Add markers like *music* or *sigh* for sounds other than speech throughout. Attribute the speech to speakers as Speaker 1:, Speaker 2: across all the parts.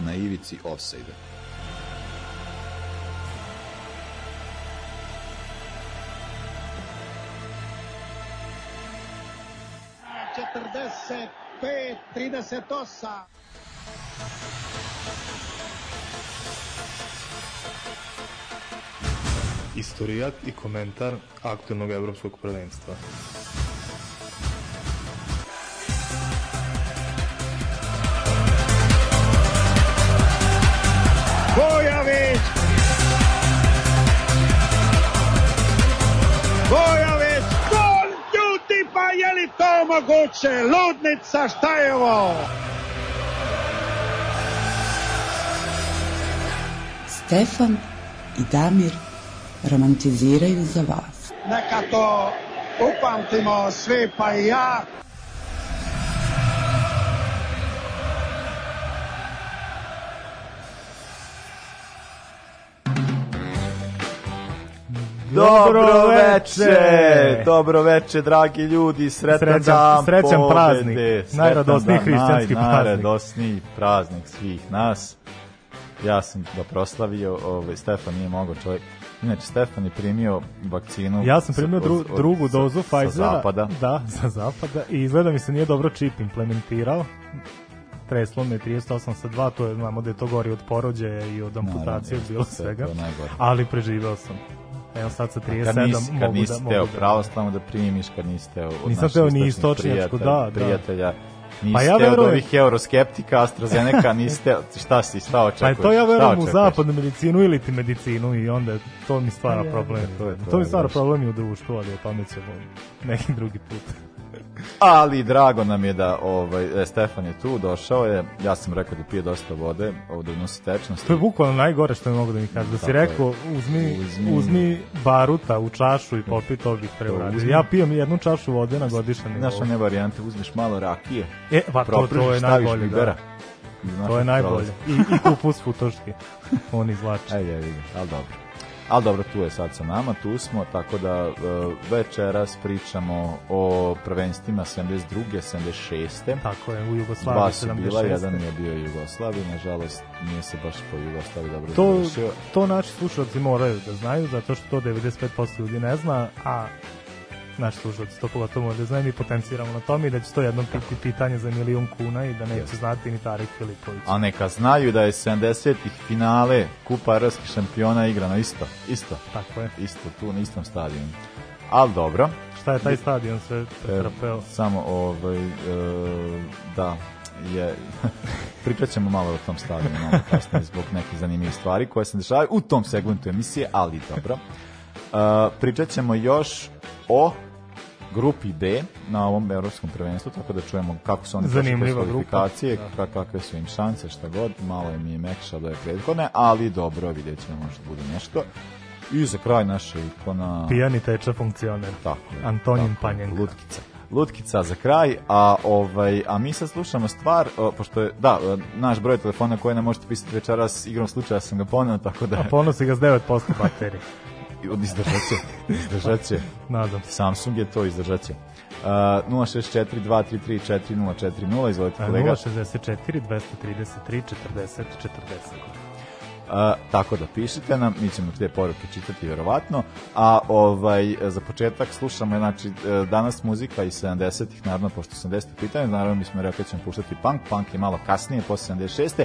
Speaker 1: na ivici offside -a. 45 38
Speaker 2: Istorijat i komentar aktualnog evropskog prvenstva.
Speaker 1: moguće, ludnica, šta je ovo?
Speaker 3: Stefan i Damir romantiziraju za vas.
Speaker 1: Neka to upamtimo svi pa i ja.
Speaker 2: Dobro, veče. Dobro veče, dragi ljudi. Sretan srećan, dan srećan
Speaker 4: praznik.
Speaker 2: Sretan
Speaker 4: najradosniji hrišćanski naj, praznik.
Speaker 2: Najradosniji
Speaker 4: praznik
Speaker 2: svih nas. Ja sam ga proslavio, ovaj, Stefan nije mogao čovjek. Inače, Stefan je primio vakcinu.
Speaker 4: Ja sam primio dru, drugu dozu sa, Pfizera. Sa zapada. Da, sa zapada. I izgleda mi se nije dobro čip implementirao treslo me 38 sa 2, to je, znamo da je to gori od porođaja i od amputacije, bilo svega, ali preživao sam.
Speaker 2: Evo sad sa 37 kad
Speaker 4: nis, mogu kad
Speaker 2: nisi da, mogu teo da... pravoslavno da primiš, kad nisi teo od
Speaker 4: Nisam teo ni istočnjačku, da, da, prijatelja. da.
Speaker 2: Niste pa ja verujem. ovih euroskeptika, AstraZeneca, niste, šta si, šta pa očekuješ? Pa
Speaker 4: to ja verujem u zapadnu medicinu ili ti medicinu i onda to mi stvara pa problem. Ja, to, je, to, to, mi stvara problem i u društvu, ali o tome ćemo neki drugi put.
Speaker 2: Ali drago nam je da ovaj, e, Stefan je tu, došao je, ja sam rekao da pije dosta vode, ovdje da unosi tečnost.
Speaker 4: To je bukvalno najgore što mi mogu da mi kaže. Da si rekao, uzmi, uzmi, uzmi... baruta u čašu i popi, to bih preuradio. Ja pijem jednu čašu vode na godišnjem
Speaker 2: nivou. Znaš, ne varijante, uzmeš malo rakije,
Speaker 4: e, va, to, to je najbolje, da. bibera. Da. To je najbolje. I, i kupus futoški. *laughs* On izlači. Ajde, ajde,
Speaker 2: ali dobro. Ali dobro, tu je sad sa nama, tu smo, tako da e, večeras pričamo o prvenstvima 72. 76. Tako je,
Speaker 4: u Jugoslaviji
Speaker 2: Bas 76. bila, jedan je bio Jugoslaviji, nažalost nije se baš po Jugoslaviji dobro to,
Speaker 4: završio. To naši slušalci moraju da znaju, zato što to 95% ljudi ne zna, a naš služac to pogotovo može zna i mi potenciramo na tome i da će to jednom biti pitanje za milion kuna i da neće znati ni Tarik Filipović.
Speaker 2: A neka znaju da je 70 finale Kupa Evropskih šampiona igrano isto, isto.
Speaker 4: Tako
Speaker 2: je. Isto, tu na istom stadionu. Ali dobro.
Speaker 4: Šta je taj stadion sve pretrpeo?
Speaker 2: E, samo ovaj, e, da, je *laughs* pričaćemo malo o tom stadionu malo kasnije zbog nekih zanimljivih stvari koje se dešavaju u tom segmentu emisije, ali dobro. Uh, pričat ćemo još o grupi B na ovom evropskom prvenstvu, tako da čujemo kako su
Speaker 4: oni prošli kvalifikacije,
Speaker 2: da. kakve su im šanse, šta god, malo im je mekša da je prethodne, ali dobro, vidjet ćemo možda bude nešto. I za kraj naše ikona...
Speaker 4: Pijani teča funkcioner.
Speaker 2: Tako
Speaker 4: je. Antonin tako, Panjenka.
Speaker 2: Lutkica. Lutkica za kraj, a ovaj a mi sad slušamo stvar, o, pošto je, da, e, naš broj telefona koji nam možete pisati večeras igrom slučaja sam ga ponao, tako da...
Speaker 4: A ponosi ga s 9% baterije. *laughs*
Speaker 2: Izdržat će. Izdržat će.
Speaker 4: Nadam.
Speaker 2: Samsung je to izdržat će.
Speaker 4: Uh, 064 233 4040, izvolite kolega. 064 233 40 40. A,
Speaker 2: tako da pišite nam, mi ćemo te poruke čitati verovatno, a ovaj za početak slušamo znači e, danas muzika iz 70-ih, naravno pošto 70 pitanje, naravno mi smo rekli da ćemo puštati punk, punk je malo kasnije posle 76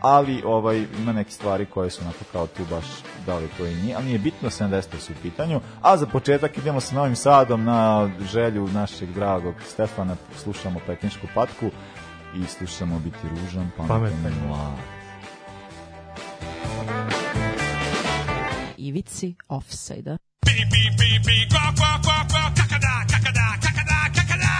Speaker 2: ali ovaj ima neke stvari koje su onako kao tu baš da li to i nije, ali nije bitno, 70. su u pitanju. A za početak idemo sa Novim Sadom na želju našeg dragog Stefana, slušamo Pekinšku patku i slušamo biti ružan, pametan i mlad.
Speaker 3: Ivici Offside-a. Bi, bi, bi, bi, gua, gua, gua, kakada, kakada, kakada, kakada!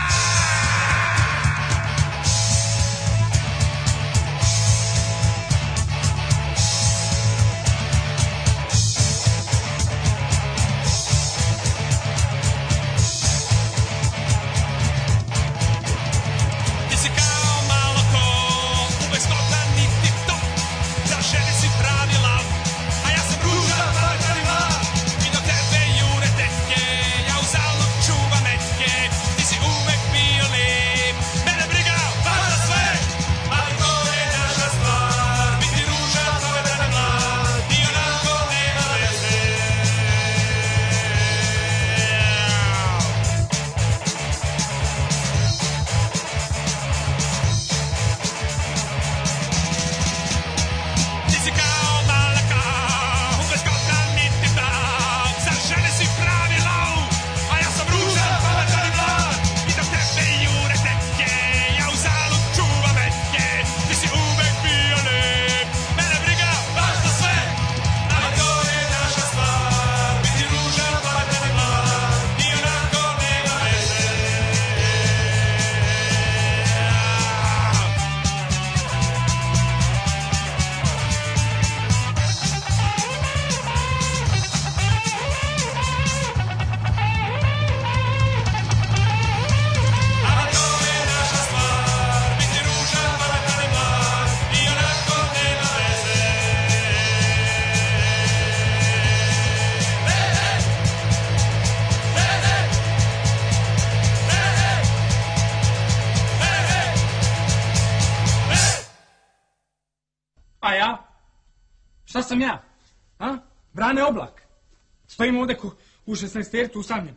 Speaker 2: 16 ertu usamljen.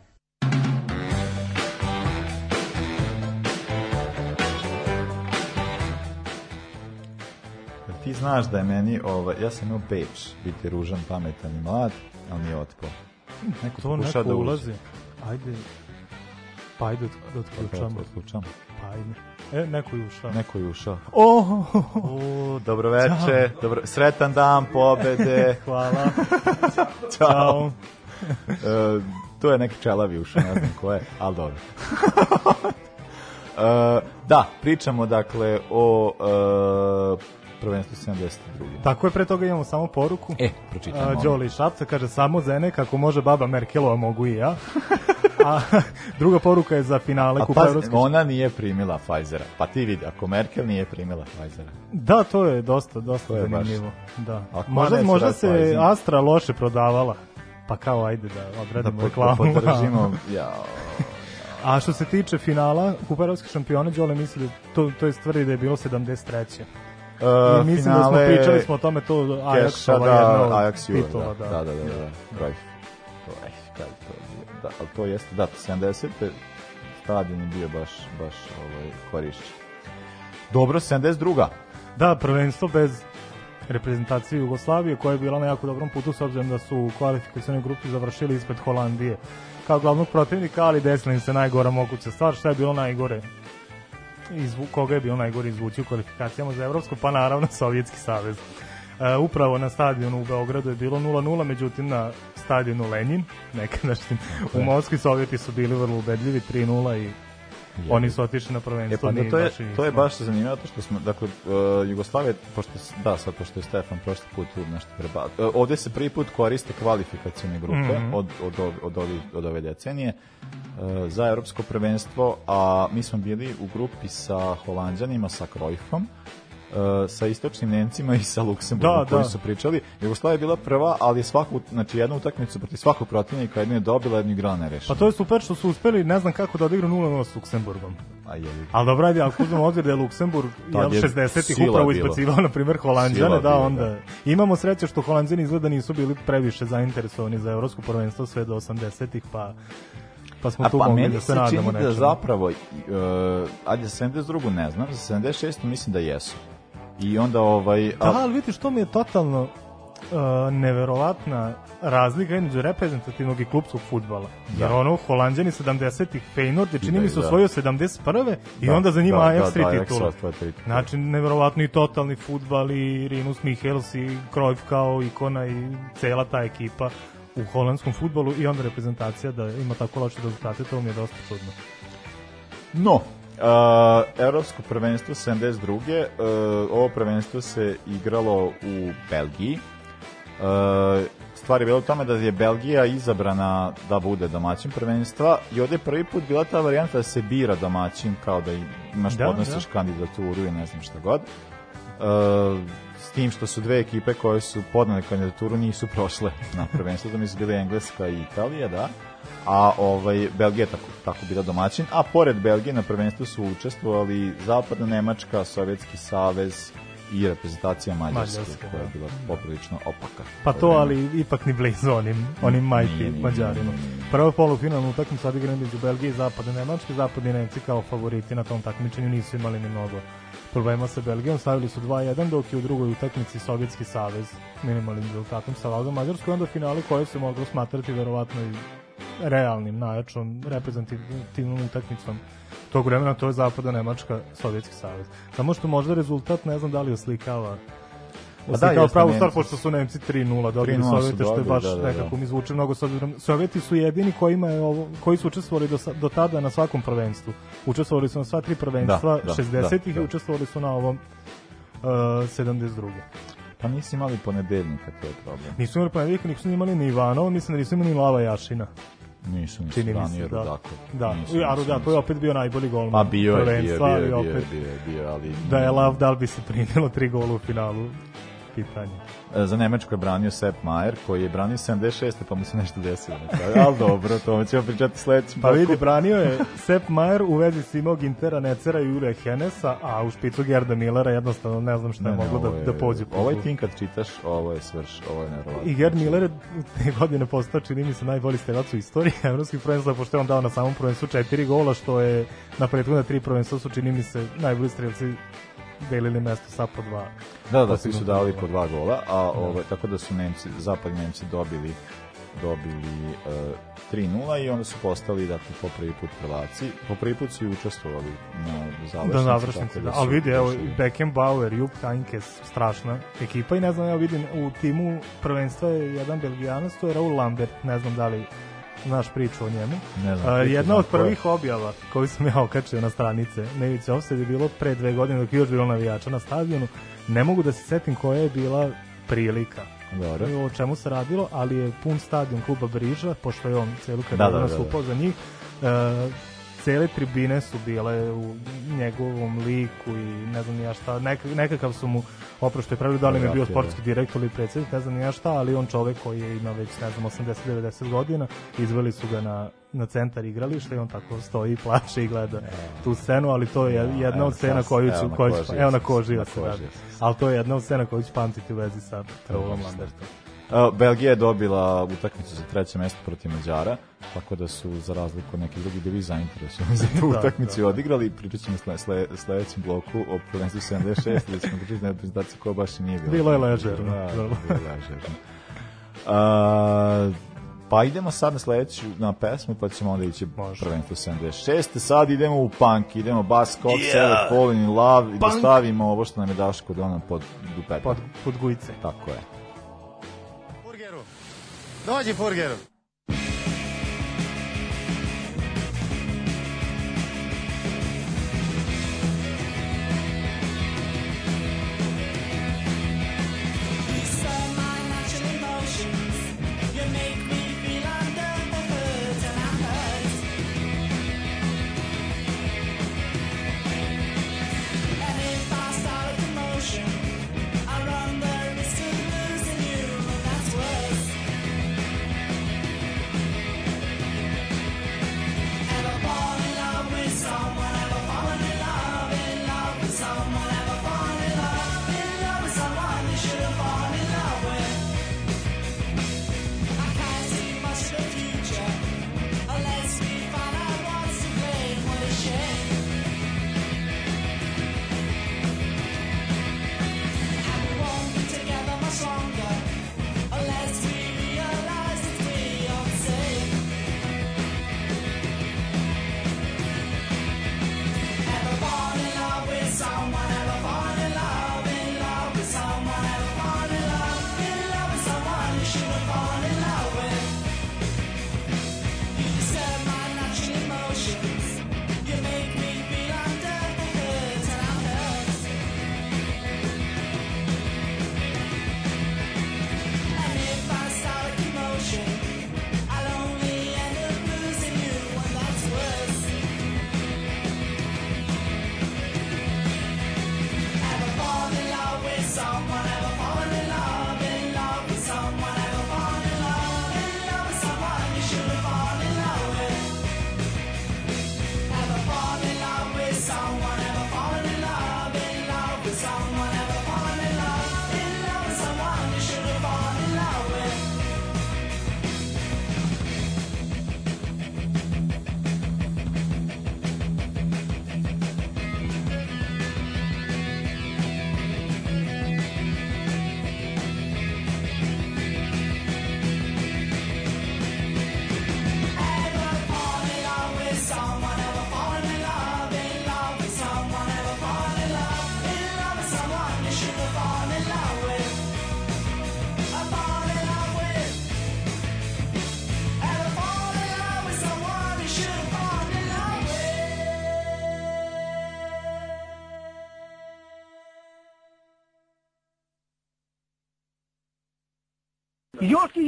Speaker 2: Ti znaš da je meni, ovaj, ja sam imao beč, biti ružan, pametan i mlad, ali nije otpo.
Speaker 4: Hm, neko to neko da ulazi. Ajde, pa ajde, da pa otključamo.
Speaker 2: Otključamo.
Speaker 4: Pa ajde. E, neko je ušao.
Speaker 2: Neko je ušao.
Speaker 4: Oh! O, oh,
Speaker 2: oh, oh. dobro veče, dobro, sretan dan, pobede. *laughs*
Speaker 4: Hvala.
Speaker 2: Ćao. Ćao uh, to je neki čelavi ušao, ne znam ko je, ali dobro. uh, da, pričamo dakle o uh, prvenstvu 72.
Speaker 4: Tako je, pre toga imamo samo poruku.
Speaker 2: E, pročitam. Uh,
Speaker 4: Đoli Šapca kaže, samo zene, kako može baba Merkelova, mogu i ja. A druga poruka je za finale Kupa Evropske.
Speaker 2: ona nije primila Pfizera. Pa ti vidi, ako Merkel nije primila Pfizera.
Speaker 4: Da, to je dosta, dosta to
Speaker 2: je
Speaker 4: zanimljivo. Baš. Da. Ako možda možda da se Astra loše prodavala pa kao ajde da, da odradimo da, reklamu.
Speaker 2: Da podržimo, *laughs* jao.
Speaker 4: A što se tiče finala, Kupa šampiona, Đole misli, da to, to je stvari da je bilo 73. Uh, e, I mislim da smo pričali smo o tome to Ajaxova
Speaker 2: da, da, Ajax titula. Da, da, da, da, da, da. da. Eh, Krajf. Krajf, to je, da, ali to jeste, da, 70. stadion je bio baš, baš ovaj, korišćen. Dobro, 72.
Speaker 4: Da, prvenstvo bez reprezentacije Jugoslavije koja je bila na jako dobrom putu s obzirom da su u kvalifikacijnoj grupi završili ispred Holandije kao glavnog protivnika, ali desila im se najgora moguća stvar, šta je bilo najgore izvu, koga je bio najgore izvući u kvalifikacijama za Evropsko, pa naravno *laughs* Sovjetski savez. E, upravo na stadionu u Beogradu je bilo 0-0, međutim na stadionu Lenin, nekadašnji u Moskvi Sovjeti su bili vrlo ubedljivi 3-0 i Oni su otišli na prvenstvo. E pa da, to je,
Speaker 2: baš to je baš zanimljivo, to što smo, dakle, uh, e, Jugoslavije, pošto, da, sad pošto je Stefan prošli put tu nešto prebao, uh, e, ovde se prvi put koriste kvalifikacione grupe mm -hmm. od, od, od, od, ove, od ove decenije uh, za evropsko prvenstvo, a mi smo bili u grupi sa Holandjanima, sa Krojfom, E, sa istočnim Nemcima i sa Luksemburgom
Speaker 4: da, koji da.
Speaker 2: su pričali. Jugoslavija je bila prva, ali svaku, znači jednu utakmicu protiv svakog protivnika jedna je dobila, jednu igrala nerešena.
Speaker 4: Pa to je super što su uspeli, ne znam kako da odigra 0-0 s Luksemburgom. A je. Ali dobra ajde, ako uzmemo obzir da je Luksemburg
Speaker 2: *laughs* jel, 60-ih
Speaker 4: upravo izbacivao, na primjer, Holandžane, da, bila, onda. Da. Imamo sreće što Holandžani izgleda nisu bili previše zainteresovani za evropsko prvenstvo sve do 80-ih, pa pa smo A tu pa mogli da se, se nadamo nečemu. A
Speaker 2: pa meni se čini da zapravo, uh, ajde, 72. ne znam, za 76. mislim da jesu. I onda ovaj...
Speaker 4: A... Da, ali vidite što mi je totalno uh, neverovatna razlika između reprezentativnog i klubskog futbala. Da. Jer ono, Holandjani 70-ih, Feyenoord je čini mi se da. osvojio 71. i da, onda za njima da, AX3 da, da, titula. Znači, neverovatno i totalni futbal i Rinus Michels i Cruyff kao ikona i cela ta ekipa u holandskom futbolu i onda reprezentacija da ima tako loše rezultate, to mi je dosta čudno.
Speaker 2: No, Uh, Evropsko prvenstvo 72. Uh, e, ovo prvenstvo se igralo u Belgiji. Uh, stvar je bila u tome da je Belgija izabrana da bude domaćin prvenstva i ovde je prvi put bila ta varijanta da se bira domaćin kao da imaš da, podnosiš da. kandidaturu i ne znam šta god. Uh, s tim što su dve ekipe koje su podnele kandidaturu nisu prošle na prvenstvo, da mi su bile Engleska i Italija, da. Uh, a ovaj, Belgija tako, tako bila domaćin, a pored Belgije na prvenstvu su učestvovali Zapadna Nemačka, Sovjetski savez i reprezentacija Mađarske, Mađarska, koja je da. bila poprilično opaka.
Speaker 4: Pa to, ali ipak ni blizu onim, onim majki Mađarima. Prvo polufinalnu utakmicu odigrana između Belgije i Zapadne Nemačke, Zapadni Nemci kao favoriti na tom takmičenju nisu imali ni mnogo problema sa Belgijom, stavili su 2-1, dok je u drugoj utakmici Sovjetski savez minimalnim rezultatom sa Valdom Mađarskoj, onda finale koje se moglo smatrati verovatno i realnim, najjačom reprezentativnom utakmicom tog vremena, to je zapada Nemačka, Sovjetski savez. Samo što možda rezultat, ne znam da li oslikava Oslikao pa da, pravu stvar, pošto su Nemci 3-0 dobili Sovjeti, što je baš da, da, da, nekako mi zvuči mnogo s obzirom. Sovjeti su jedini kojima je ovo, koji su učestvovali do, do tada na svakom prvenstvu. Učestvovali su na sva tri prvenstva da, da, 60-ih da, da. i učestvovali su na ovom uh, eh, 72.
Speaker 2: Pa nisu imali ponedeljnika, to je problem.
Speaker 4: Nisu imali ponedeljnika, nisu imali ni Ivanova, mislim da nisu imali ni Lava Jašina.
Speaker 2: Nisu, nisu,
Speaker 4: Čini mi da, se, da. Rudako. Da, nisu, a da, Rudako
Speaker 2: je
Speaker 4: opet bio najbolji golman.
Speaker 2: Pa bio je, bio, bio, bio, bio, je, ali...
Speaker 4: Da je Lav, da li bi se primilo tri gola u finalu? Pitanje.
Speaker 2: E, za Nemačku je branio Sepp Mayer, koji je branio 76. pa mu se nešto desilo. Ali dobro, to ćemo pričati sledeći.
Speaker 4: Pa vidi, branio je Sepp Mayer u vezi Simog Intera, Necera i Julija Henesa, a u špicu Gerda Millera jednostavno ne znam šta je ne, moglo ne, da, da pođe.
Speaker 2: Ovaj tim kad čitaš, ovo je svrš, ovo je
Speaker 4: nevrovatno. I Gerd Miller je te godine postao, čini mi se, najbolji strelac u istoriji *laughs* evropskih prvenstva, pošto je on dao na samom prvenstvu četiri gola, što je na prethodna tri prvenstva su, čini mi se, najbolji strelci delili mesto sa po dva.
Speaker 2: Da, da, svi su dali po dva gola, a da. ovaj, tako da su Nemci, zapadni Nemci dobili dobili e, 3-0 i onda su postali dakle, po prvi put prvaci. Po prvi put su i učestvovali na završnici.
Speaker 4: Da, završnici, da. da ali vidi, evo, Beckenbauer, Jupp Heynckes, strašna ekipa i ne znam, ja vidim, u timu prvenstva je jedan belgijanac, to je Raul Lambert, ne znam da li naš priču o njemu.
Speaker 2: Ne
Speaker 4: znam, A, jedna od prvih koje... objava koju sam ja okačio na stranice Nevića Offset je bilo pre dve godine dok je još bilo navijača na stadionu. Ne mogu da se setim koja je bila prilika. Dobro. O čemu se radilo, ali je pun stadion kluba Briža, pošto je on celu kada da, da, da, da. nas za njih. Uh, cele tribine su bile u njegovom liku i ne znam ja šta, nek, nekakav su mu oprošte pravili, da li je bio sportski da. direktor ili predsednik, ne znam ja šta, ali on čovek koji je ima već, ne znam, 80-90 godina, izveli su ga na, na centar igrališta i on tako stoji, plače i gleda evo. tu scenu, ali to je jedna od scena koju ću, koju ću, evo na kožija da. se, ali to je jedna od scena koju ću pamtiti u vezi sa Trolom
Speaker 2: Lambertom. Belgija je dobila utakmicu za treće mesto protiv Mađara, tako da su za razliku od nekih drugih deviza zainteresovani za tu *laughs* da, utakmicu da, da. odigrali. Pričat ćemo sle, sle, sledećem bloku o prvenstvu 76, gde smo pričali na reprezentaciju koja baš nije bila.
Speaker 4: Bilo je
Speaker 2: ležerno. Da, da. bilo je ležerno. A, pa idemo sad na sledeću na pesmu, pa ćemo onda ići Može. prvenstvo 76. Sad idemo u punk, idemo Bas Cox, yeah. Ever Falling in Love punk. i da stavimo ovo što nam je Daško donao pod
Speaker 4: dupeta. Pod, pod gujice.
Speaker 2: Tako je.
Speaker 1: Dođi, furgeru.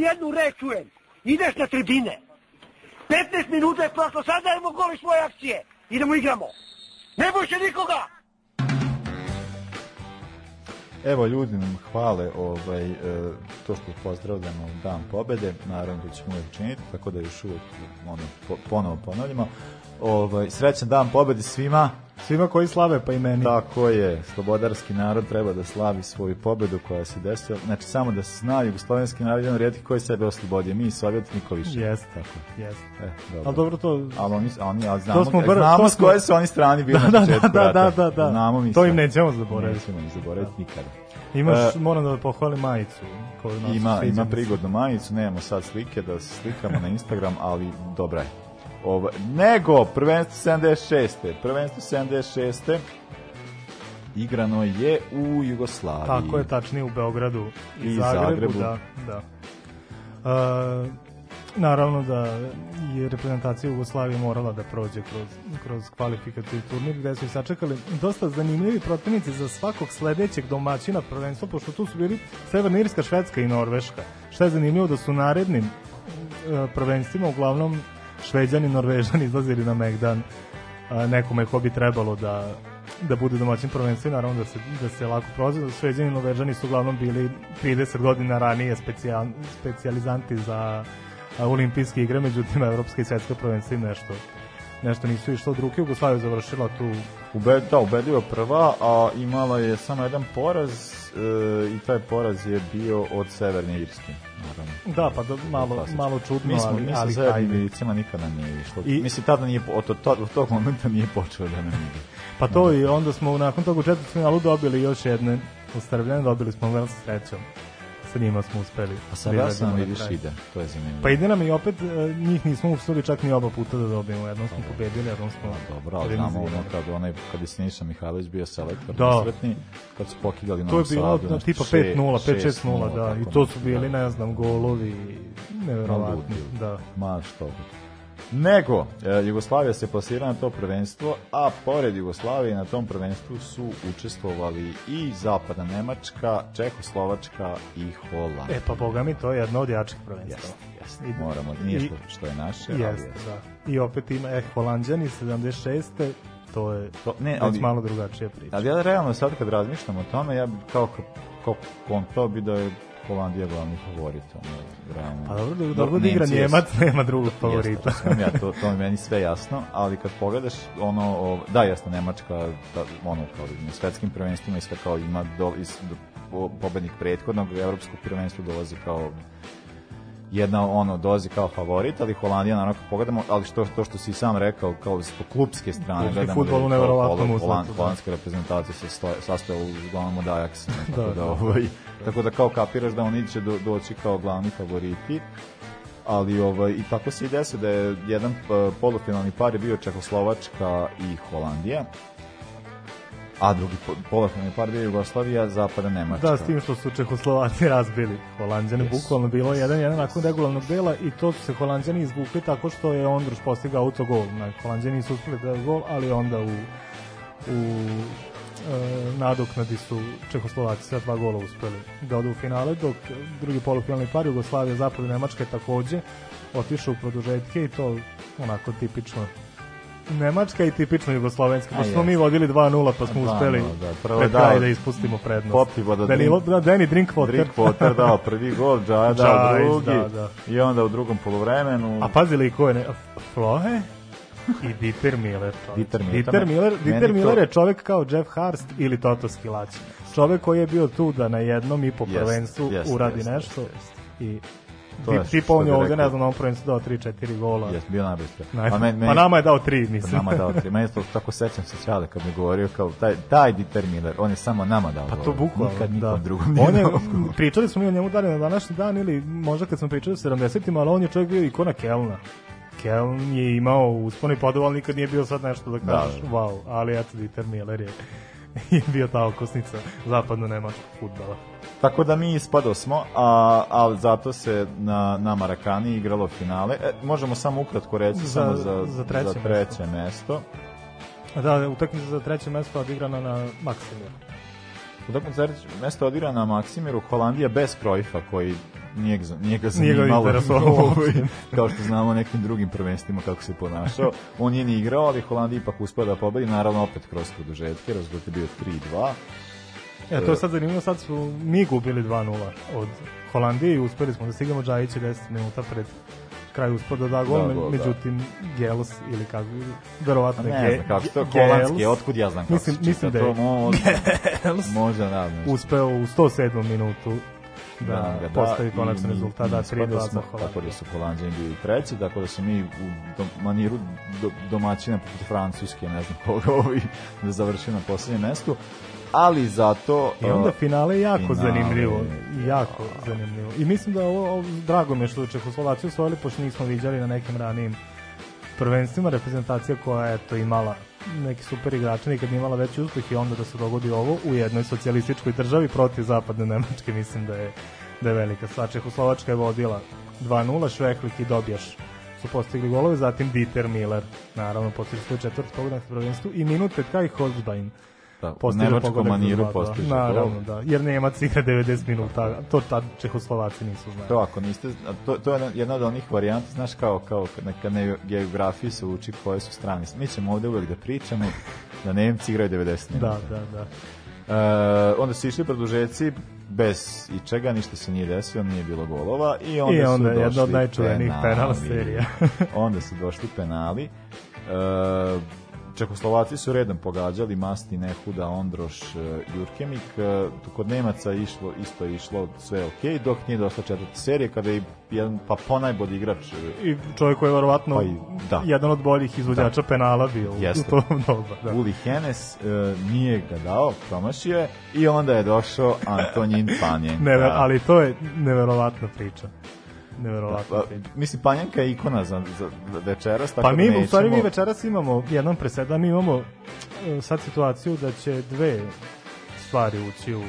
Speaker 1: jednu reč čujem. Ideš na tribine. 15 minuta je prošlo, sada idemo goli svoje akcije. Idemo igramo. Ne boj nikoga!
Speaker 2: Evo ljudi nam hvale ovaj, e, to što pozdravljamo Dan pobede, naravno da ćemo uvijek činiti, tako da još uvijek ono, ponovo ponavljamo ovaj, srećan dan pobede svima.
Speaker 4: Svima koji slave, pa i meni.
Speaker 2: Tako je, slobodarski narod treba da slavi svoju pobedu koja se desila. Znači, samo da se zna, jugoslovenski narod je jedan rijetki koji sebe oslobodio. Mi i Sovjet, niko više. Jeste, tako, e, jeste. E, dobro. Ali dobro to... Ali oni, oni ali znamo, to smo e, br... znamo to s koje su oni strani bili
Speaker 4: da, na da, da,
Speaker 2: početku.
Speaker 4: Da, da, da, da, da. Znamo to im nećemo zaboraviti.
Speaker 2: Nećemo im zaboraviti
Speaker 4: nikada. Imaš, uh, moram da pohvalim majicu.
Speaker 2: Koju ima, ima prigodnu majicu, nemamo sad slike da se slikamo na Instagram, ali dobra je. Ovo, ovaj, nego, prvenstvo 76. Prvenstvo 76. Igrano je u Jugoslaviji.
Speaker 4: Tako
Speaker 2: je,
Speaker 4: tačnije u Beogradu i, I Zagrebu.
Speaker 2: Zagrebu.
Speaker 4: Da, da. E, naravno da je reprezentacija Jugoslavije morala da prođe kroz, kroz kvalifikativni turnir gde su i sačekali dosta zanimljivi protivnici za svakog sledećeg domaćina prvenstva, pošto tu su bili Severna Irska, Švedska i Norveška. Šta je zanimljivo da su narednim e, prvenstvima uglavnom Šveđani, Norvežani izlazili na Megdan nekome ko bi trebalo da da bude domaćin prvenstvo naravno da se, da se lako prozio. Šveđani i Norvežani su uglavnom bili 30 godina ranije specijal, specijalizanti za olimpijske igre, međutim evropske i svetske prvenstvo nešto nešto nisu išlo od ruke, Jugoslavija završila tu...
Speaker 2: Ubed, da, ubedljivo prva, a imala je samo jedan poraz e, i taj poraz je bio od Severne Irske.
Speaker 4: Naravno. Da, pa da, malo, malo čudno, mi
Speaker 2: smo, ali, mi ali zajednicima nikada nije išlo. I, Mislim, tada nije, od, to, od, od tog momenta nije počeo da nam ide.
Speaker 4: Pa to no. i onda smo nakon toga u četvrtfinalu dobili još jedne postavljene, dobili smo Wales s sa njima smo uspeli.
Speaker 2: A sad da sam vidiš ide, to je zanimljivo.
Speaker 4: Pa ide nam i opet, e, njih nismo uspeli čak ni oba puta da dobijemo, jednom smo pobedili, jednom smo...
Speaker 2: A, dobro, ali znamo ono kad, onaj, kad je Siniša Mihajlović bio selektor da. nesretni, kad su pokidali na To je
Speaker 4: bilo
Speaker 2: na
Speaker 4: tipa 5-0, 5-6-0, da, i to su bili, da. ne znam, golovi, nevjerovatni. Da.
Speaker 2: Ma što, Nego, e, Jugoslavija se plasira na to prvenstvo, a pored Jugoslavije na tom prvenstvu su učestvovali i Zapadna Nemačka, Čehoslovačka i Holand. E
Speaker 4: pa boga mi, to je jedno od jačih prvenstva.
Speaker 2: Jeste, jeste. Moramo, nije i, što je naše,
Speaker 4: jest, ali jeste. Da. I opet ima, eh, Holandjani 76 to je to, ne, ali, malo drugačija priča.
Speaker 2: Ali ja realno sad kad razmišljam o tome, ja kao, kao kontao bi da je Holandija glavni favorit. Ono,
Speaker 4: pa dobro, dobro, dobro da igra Njemac, nema drugog pa favorita.
Speaker 2: Jeste, ja, to, to je meni sve jasno, ali kad pogledaš, ono, o, da, jasno, Nemačka, da, ono, kao na svetskim prvenstvima i sve kao ima do, iz, do, pobednik prethodnog evropskog prvenstva dolazi kao jedna ono dozi kao favorit, ali Holandija naravno kako pogledamo, ali što to što si sam rekao kao s klubske strane Klubski
Speaker 4: gledamo fudbal da neverovatno
Speaker 2: Holand, da. holandska reprezentacija se stoje, sastoje uglavnom od Ajaxa, *laughs* tako da, da, da ovaj tako da kao kapiraš da oni će do, doći kao glavni favoriti ali ovaj, i tako se i desi da je jedan polufinalni par je bio Čehoslovačka i Holandija a drugi povrh par bio Jugoslavija, zapada Nemačka.
Speaker 4: Da, s tim što su Čehoslovaci *laughs* razbili Holandjane, yes. bukvalno bilo 1-1 nakon regularnog dela i to su se Holandjani izvukli tako što je Ondruš postigao autogol. Na Holandjani su uspeli da gol, ali onda u, u e, nadoknadi su Čehoslovaci sa dva gola uspeli da odu u finale, dok drugi polufinalni par Jugoslavija, zapada Nemačka je takođe otišao u produžetke i to onako tipično Nemačka i tipično jugoslovenska, pa smo mi vodili 2-0 pa smo uspeli da, prvo da, da ispustimo prednost.
Speaker 2: Popiva da, Danilo, da
Speaker 4: Danny
Speaker 2: Drinkwater. Drinkwater dao prvi gol, da da, da, da, drugi da, da. i onda u drugom polovremenu.
Speaker 4: A pazili ko je, ne, Flohe? I Dieter Miller.
Speaker 2: Dieter Miller. Dieter da. Miller,
Speaker 4: Dieter Miller je čovek kao Jeff Harst ili Toto Skilać. Čovek koji je bio tu da na jednom i po prvenstvu yes, yes, uradi yes, nešto yes, yes. i Tipao on je ovde, ne znam, on prvenstvo dao 3-4 gola. Jes,
Speaker 2: bio najbliska. Pa, men,
Speaker 4: men, pa nama je dao 3, pa mislim.
Speaker 2: Nama dao 3. Meni to tako sećam se Čale kad mi govorio, kao taj, taj Dieter Miller, on je samo nama dao Pa
Speaker 4: to bukvalno, Nikad nikom da. drugom nije on je, Pričali smo mi o njemu dalje na današnji dan ili možda kad smo pričali o 70-ima, ali on je čovjek bio ikona Kelna. Keln je imao uspon i nikad nije bio sad nešto da kažeš, da, da. wow, ali eto Dieter Miller je je *laughs* bio ta okosnica zapadno nemačkog futbala.
Speaker 2: Tako da mi ispado smo, a, ali zato se na, na Marakani igralo finale. E, možemo samo ukratko reći za, samo za, za treće, za treće mesto. mesto.
Speaker 4: Da, utakmica za treće mesto odigrana na Maksimiru.
Speaker 2: Utakmica za treće mesto odigrana na Maksimiru, Holandija bez Krojfa koji
Speaker 4: nije ga, nije ga zanimalo,
Speaker 2: nije *laughs* kao što znamo nekim drugim prvenstvima kako se ponašao. On je ni igrao, ali Holandija ipak uspela da pobedi, naravno opet kroz produžetke, rezultat je bio 3-2.
Speaker 4: E, to je e. sad zanimljivo, sad su mi gubili 2-0 od Holandije i uspeli smo da stignemo Džajića 10 minuta pred kraj uspio da gol, da, da, međutim da. Gelos ili kako, verovatno ne, ge, kako to holandski,
Speaker 2: otkud ja znam kako
Speaker 4: mislim, mislim da je
Speaker 2: to, možda,
Speaker 4: možda nadam. Uspeo u 107. minutu da, da, da postavi konačni rezultat, da 3-2 za
Speaker 2: Tako
Speaker 4: da
Speaker 2: su Holandijani bili treći, tako da su mi u dom, maniru do, domaćina poput Francuske, ne znam *laughs* koga ovi, da završili na poslednjem mestu ali zato
Speaker 4: i onda finale je jako finale, zanimljivo jako a... zanimljivo i mislim da ovo, ovo drago mi je što Čehoslovaciju osvojili pošto nismo viđali na nekim ranijim prvenstvima, reprezentacija koja je to imala neki super igrači nikad nije imala veći uspeh i onda da se dogodi ovo u jednoj socijalističkoj državi protiv zapadne Nemačke, mislim da je, da je velika stvar. Čehoslovačka je vodila 2-0, Švehlik i Dobjaš su postigli golove, zatim Dieter Miller, naravno, postigli svoj četvrt pogodak na prvenstvu i minute Kai Holzbein. Pa, da,
Speaker 2: nemačko maniru postiže. Da,
Speaker 4: naravno, da. Jer Nemac igra 90 minuta, to tad Čehoslovaci nisu
Speaker 2: znali. To ako niste, to, to je jedna od onih varijanti, znaš kao, kao na, kad na geografiji se uči koje su strane. Mi ćemo ovde uvek da pričamo da Nemci igraju 90 da, minuta.
Speaker 4: Da, da, da. E,
Speaker 2: onda su išli produžeci bez i čega, ništa se nije desilo, nije bilo golova i onda, I onda su došli jedna od najčuvenijih
Speaker 4: penal serija.
Speaker 2: onda su došli penali. E, Čekoslovaci su redom pogađali Masti, Nehuda, Ondroš, e, Jurkemik. E, kod Nemaca išlo, isto je išlo sve ok, dok nije došla četvrta serija kada je jedan, pa ponajbolji igrač.
Speaker 4: E, I čovjek koji je verovatno pa i, da. jedan od boljih izvođača da. penala bio Jeste.
Speaker 2: u tom
Speaker 4: doba. Da.
Speaker 2: Uli Henes nije ga dao, promašio je i onda je došao Antonin Panjen.
Speaker 4: Never, ali to je neverovatna priča
Speaker 2: nevjerovatno. Da, pa, mislim, Panjanka je ikona za, za večeras,
Speaker 4: tako pa mi, da
Speaker 2: nećemo...
Speaker 4: u stvari mi večeras imamo jedan presedan, mi imamo e, sad situaciju da će dve stvari ući u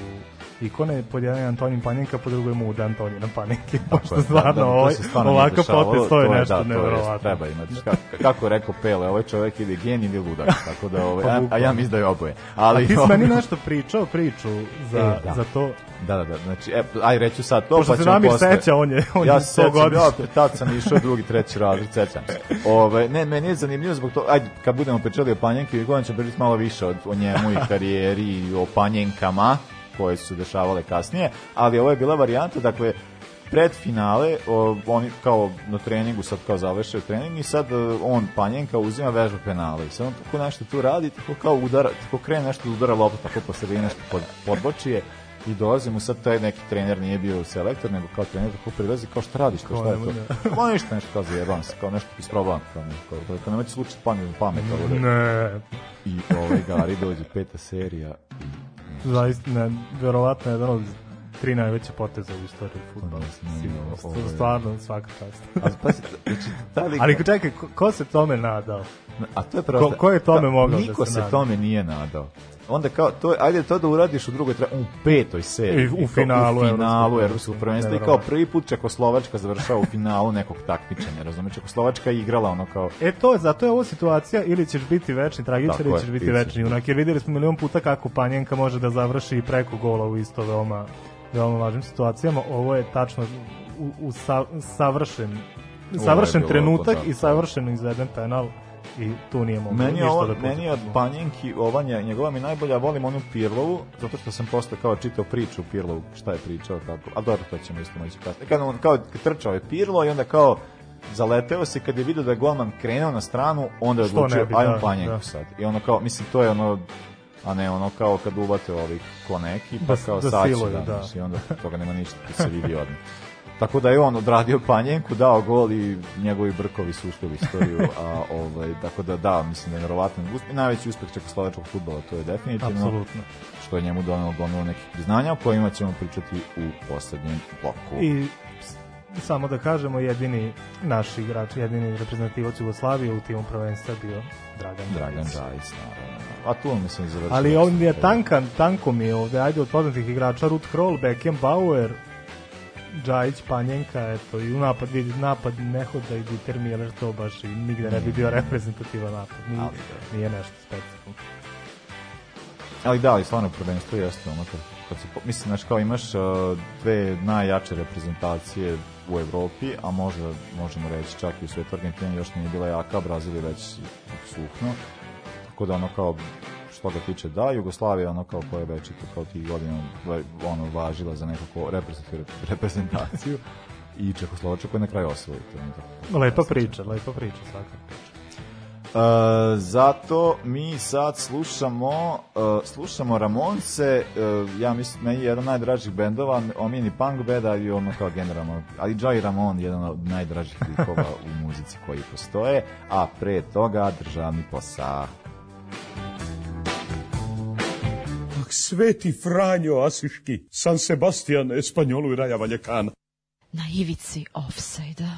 Speaker 4: ikone, pod jedan je Antonin Panenka, pod drugo je mud Antonina Panenke, pošto je, da, stvarno, da, da, ovaj, stvarno ovakav potez, to je nešto da, nevjerovatno.
Speaker 2: Treba imati, kako, kako rekao Pele, ovaj čovjek ili gen ili ludak, *laughs* tako da, ovaj, pa a, a ja mislim da oboje.
Speaker 4: Ali, a ti si ovaj,
Speaker 2: meni
Speaker 4: nešto pričao, priču za, e, da. za to,
Speaker 2: Da, da, da, znači, e, aj reću sad to, Pošto pa ćemo posle.
Speaker 4: Pošto seća, on je, on ja
Speaker 2: je 100 godište. Ja, tad sam išao drugi, treći razred, sećam se. Ove, ovaj, ne, meni je zanimljivo zbog toga, ajde, kad budemo pričali o panjenki, Goran će pričati malo više o, o njemu i karijeri i o panjenkama, koje su dešavale kasnije, ali ovo je bila varijanta, dakle, pred finale, o, oni kao na treningu sad kao završaju trening i sad e, on Panjenka uzima vežbu penale i sad on tako nešto tu radi, tako kao udara, tako krene nešto da udara loptu, tako po sredini nešto pod, podbočije i dolazi mu sad taj neki trener nije bio selektor, nego kao trener tako prilazi, kao šta radiš, kao šta je to? Da. Kao ništa nešto kao zajebam se, kao nešto isprobavam, kao nešto, kao, kao, kao nemojte slučati pamet, pamet, kao da... Ne.
Speaker 4: I ovaj Gari dođe peta serija i zaista, ne, verovatno jedan od tri najveće poteza u istoriji fudbala. Pa, Sigurno, stvarno svaka čast. A pazi, znači Ali čekaj, ko, ko se tome nadao?
Speaker 2: A to je prosto.
Speaker 4: Ko, ko je tome da, mogao
Speaker 2: da se nada? Niko se tome nije nadao onda kao to ajde to da uradiš u drugoj u petoj seriji
Speaker 4: u,
Speaker 2: u finalu u finalu evropskog prvenstva i kao prvi put Čekoslovačka završava u finalu nekog takmičenja razumeš Čekoslovačka je igrala ono kao
Speaker 4: e to je zato je ovo situacija ili ćeš biti večni tragičar ili ćeš biti je, večni junak jer videli smo milion puta kako Panjenka može da završi i preko gola u isto veoma veoma važnim situacijama ovo je tačno u, u sa, savršen savršen trenutak i savršeno izveden penal i tu
Speaker 2: nije mogu meni ništa ovo, da Meni od Banjenki, ova njegova mi najbolja, volim onu Pirlovu, zato što sam posle kao čitao priču Pirlovu, šta je pričao, tako. a dobro, to ćemo isto moći kasnije. Kad on kao trčao je Pirlo i onda kao zaleteo se kad je vidio da je golman krenuo na stranu, onda je što odlučio, bi, ajmo da, Banjenku da. sad. I onda kao, mislim, to je ono a ne ono kao kad ubate ovih ko neki, pa da, kao da sad da, da. i onda toga nema ništa, ti da se vidi odmah. Tako da je on odradio panjenku, dao gol i njegovi brkovi su ušli u istoriju. A, ovaj, tako da da, mislim da je verovatan uspeh. Najveći uspeh čekoslovačkog futbola, to je
Speaker 4: definitivno. Absolutno.
Speaker 2: Što je njemu donalo gomilo nekih priznanja, o kojima ćemo pričati u poslednjem bloku.
Speaker 4: I samo da kažemo, jedini naš igrač, jedini reprezentativac Jugoslavije u timu prvenstva bio Dragan Đajić. Dragan
Speaker 2: Đajić, naravno. A tu on mislim završio.
Speaker 4: Ali on je tankan, tanko mi je ovde, ajde od poznatih igrača, Ruth Kroll, Beckham Bauer, Džajić, Panjenka, eto, i napad, vidi, napad nehoda i Dieter Miller, to baš i nigde ne bi bio mm. reprezentativan napad. Nije, ali, nije nešto specifično.
Speaker 2: Ali da, ali stvarno prvenstvo jeste ono kad, kad se, mislim, znaš, kao imaš uh, dve najjače reprezentacije u Evropi, a možda možemo reći čak i u svetu Argentina još nije bila jaka, Brazil je već suhno, tako da ono kao se toga tiče, da, Jugoslavija, ono kao koja je večito, kao tih godina ono, važila za nekako reprezentaciju i Čehoslovača koja je na kraju osvojila. Lepa
Speaker 4: priča, lepa priča, svaka priča. E,
Speaker 2: zato mi sad slušamo e, slušamo Ramonse e, ja mislim meni je jedan najdražih bendova omini punk beda i ono kao generalno ali Joey Ramon jedan od najdražih likova u muzici koji postoje a pre toga državni posao sveti Franjo Asiški, San Sebastian, Espanjolu i Raja Valjekana. Na ivici ofsajda.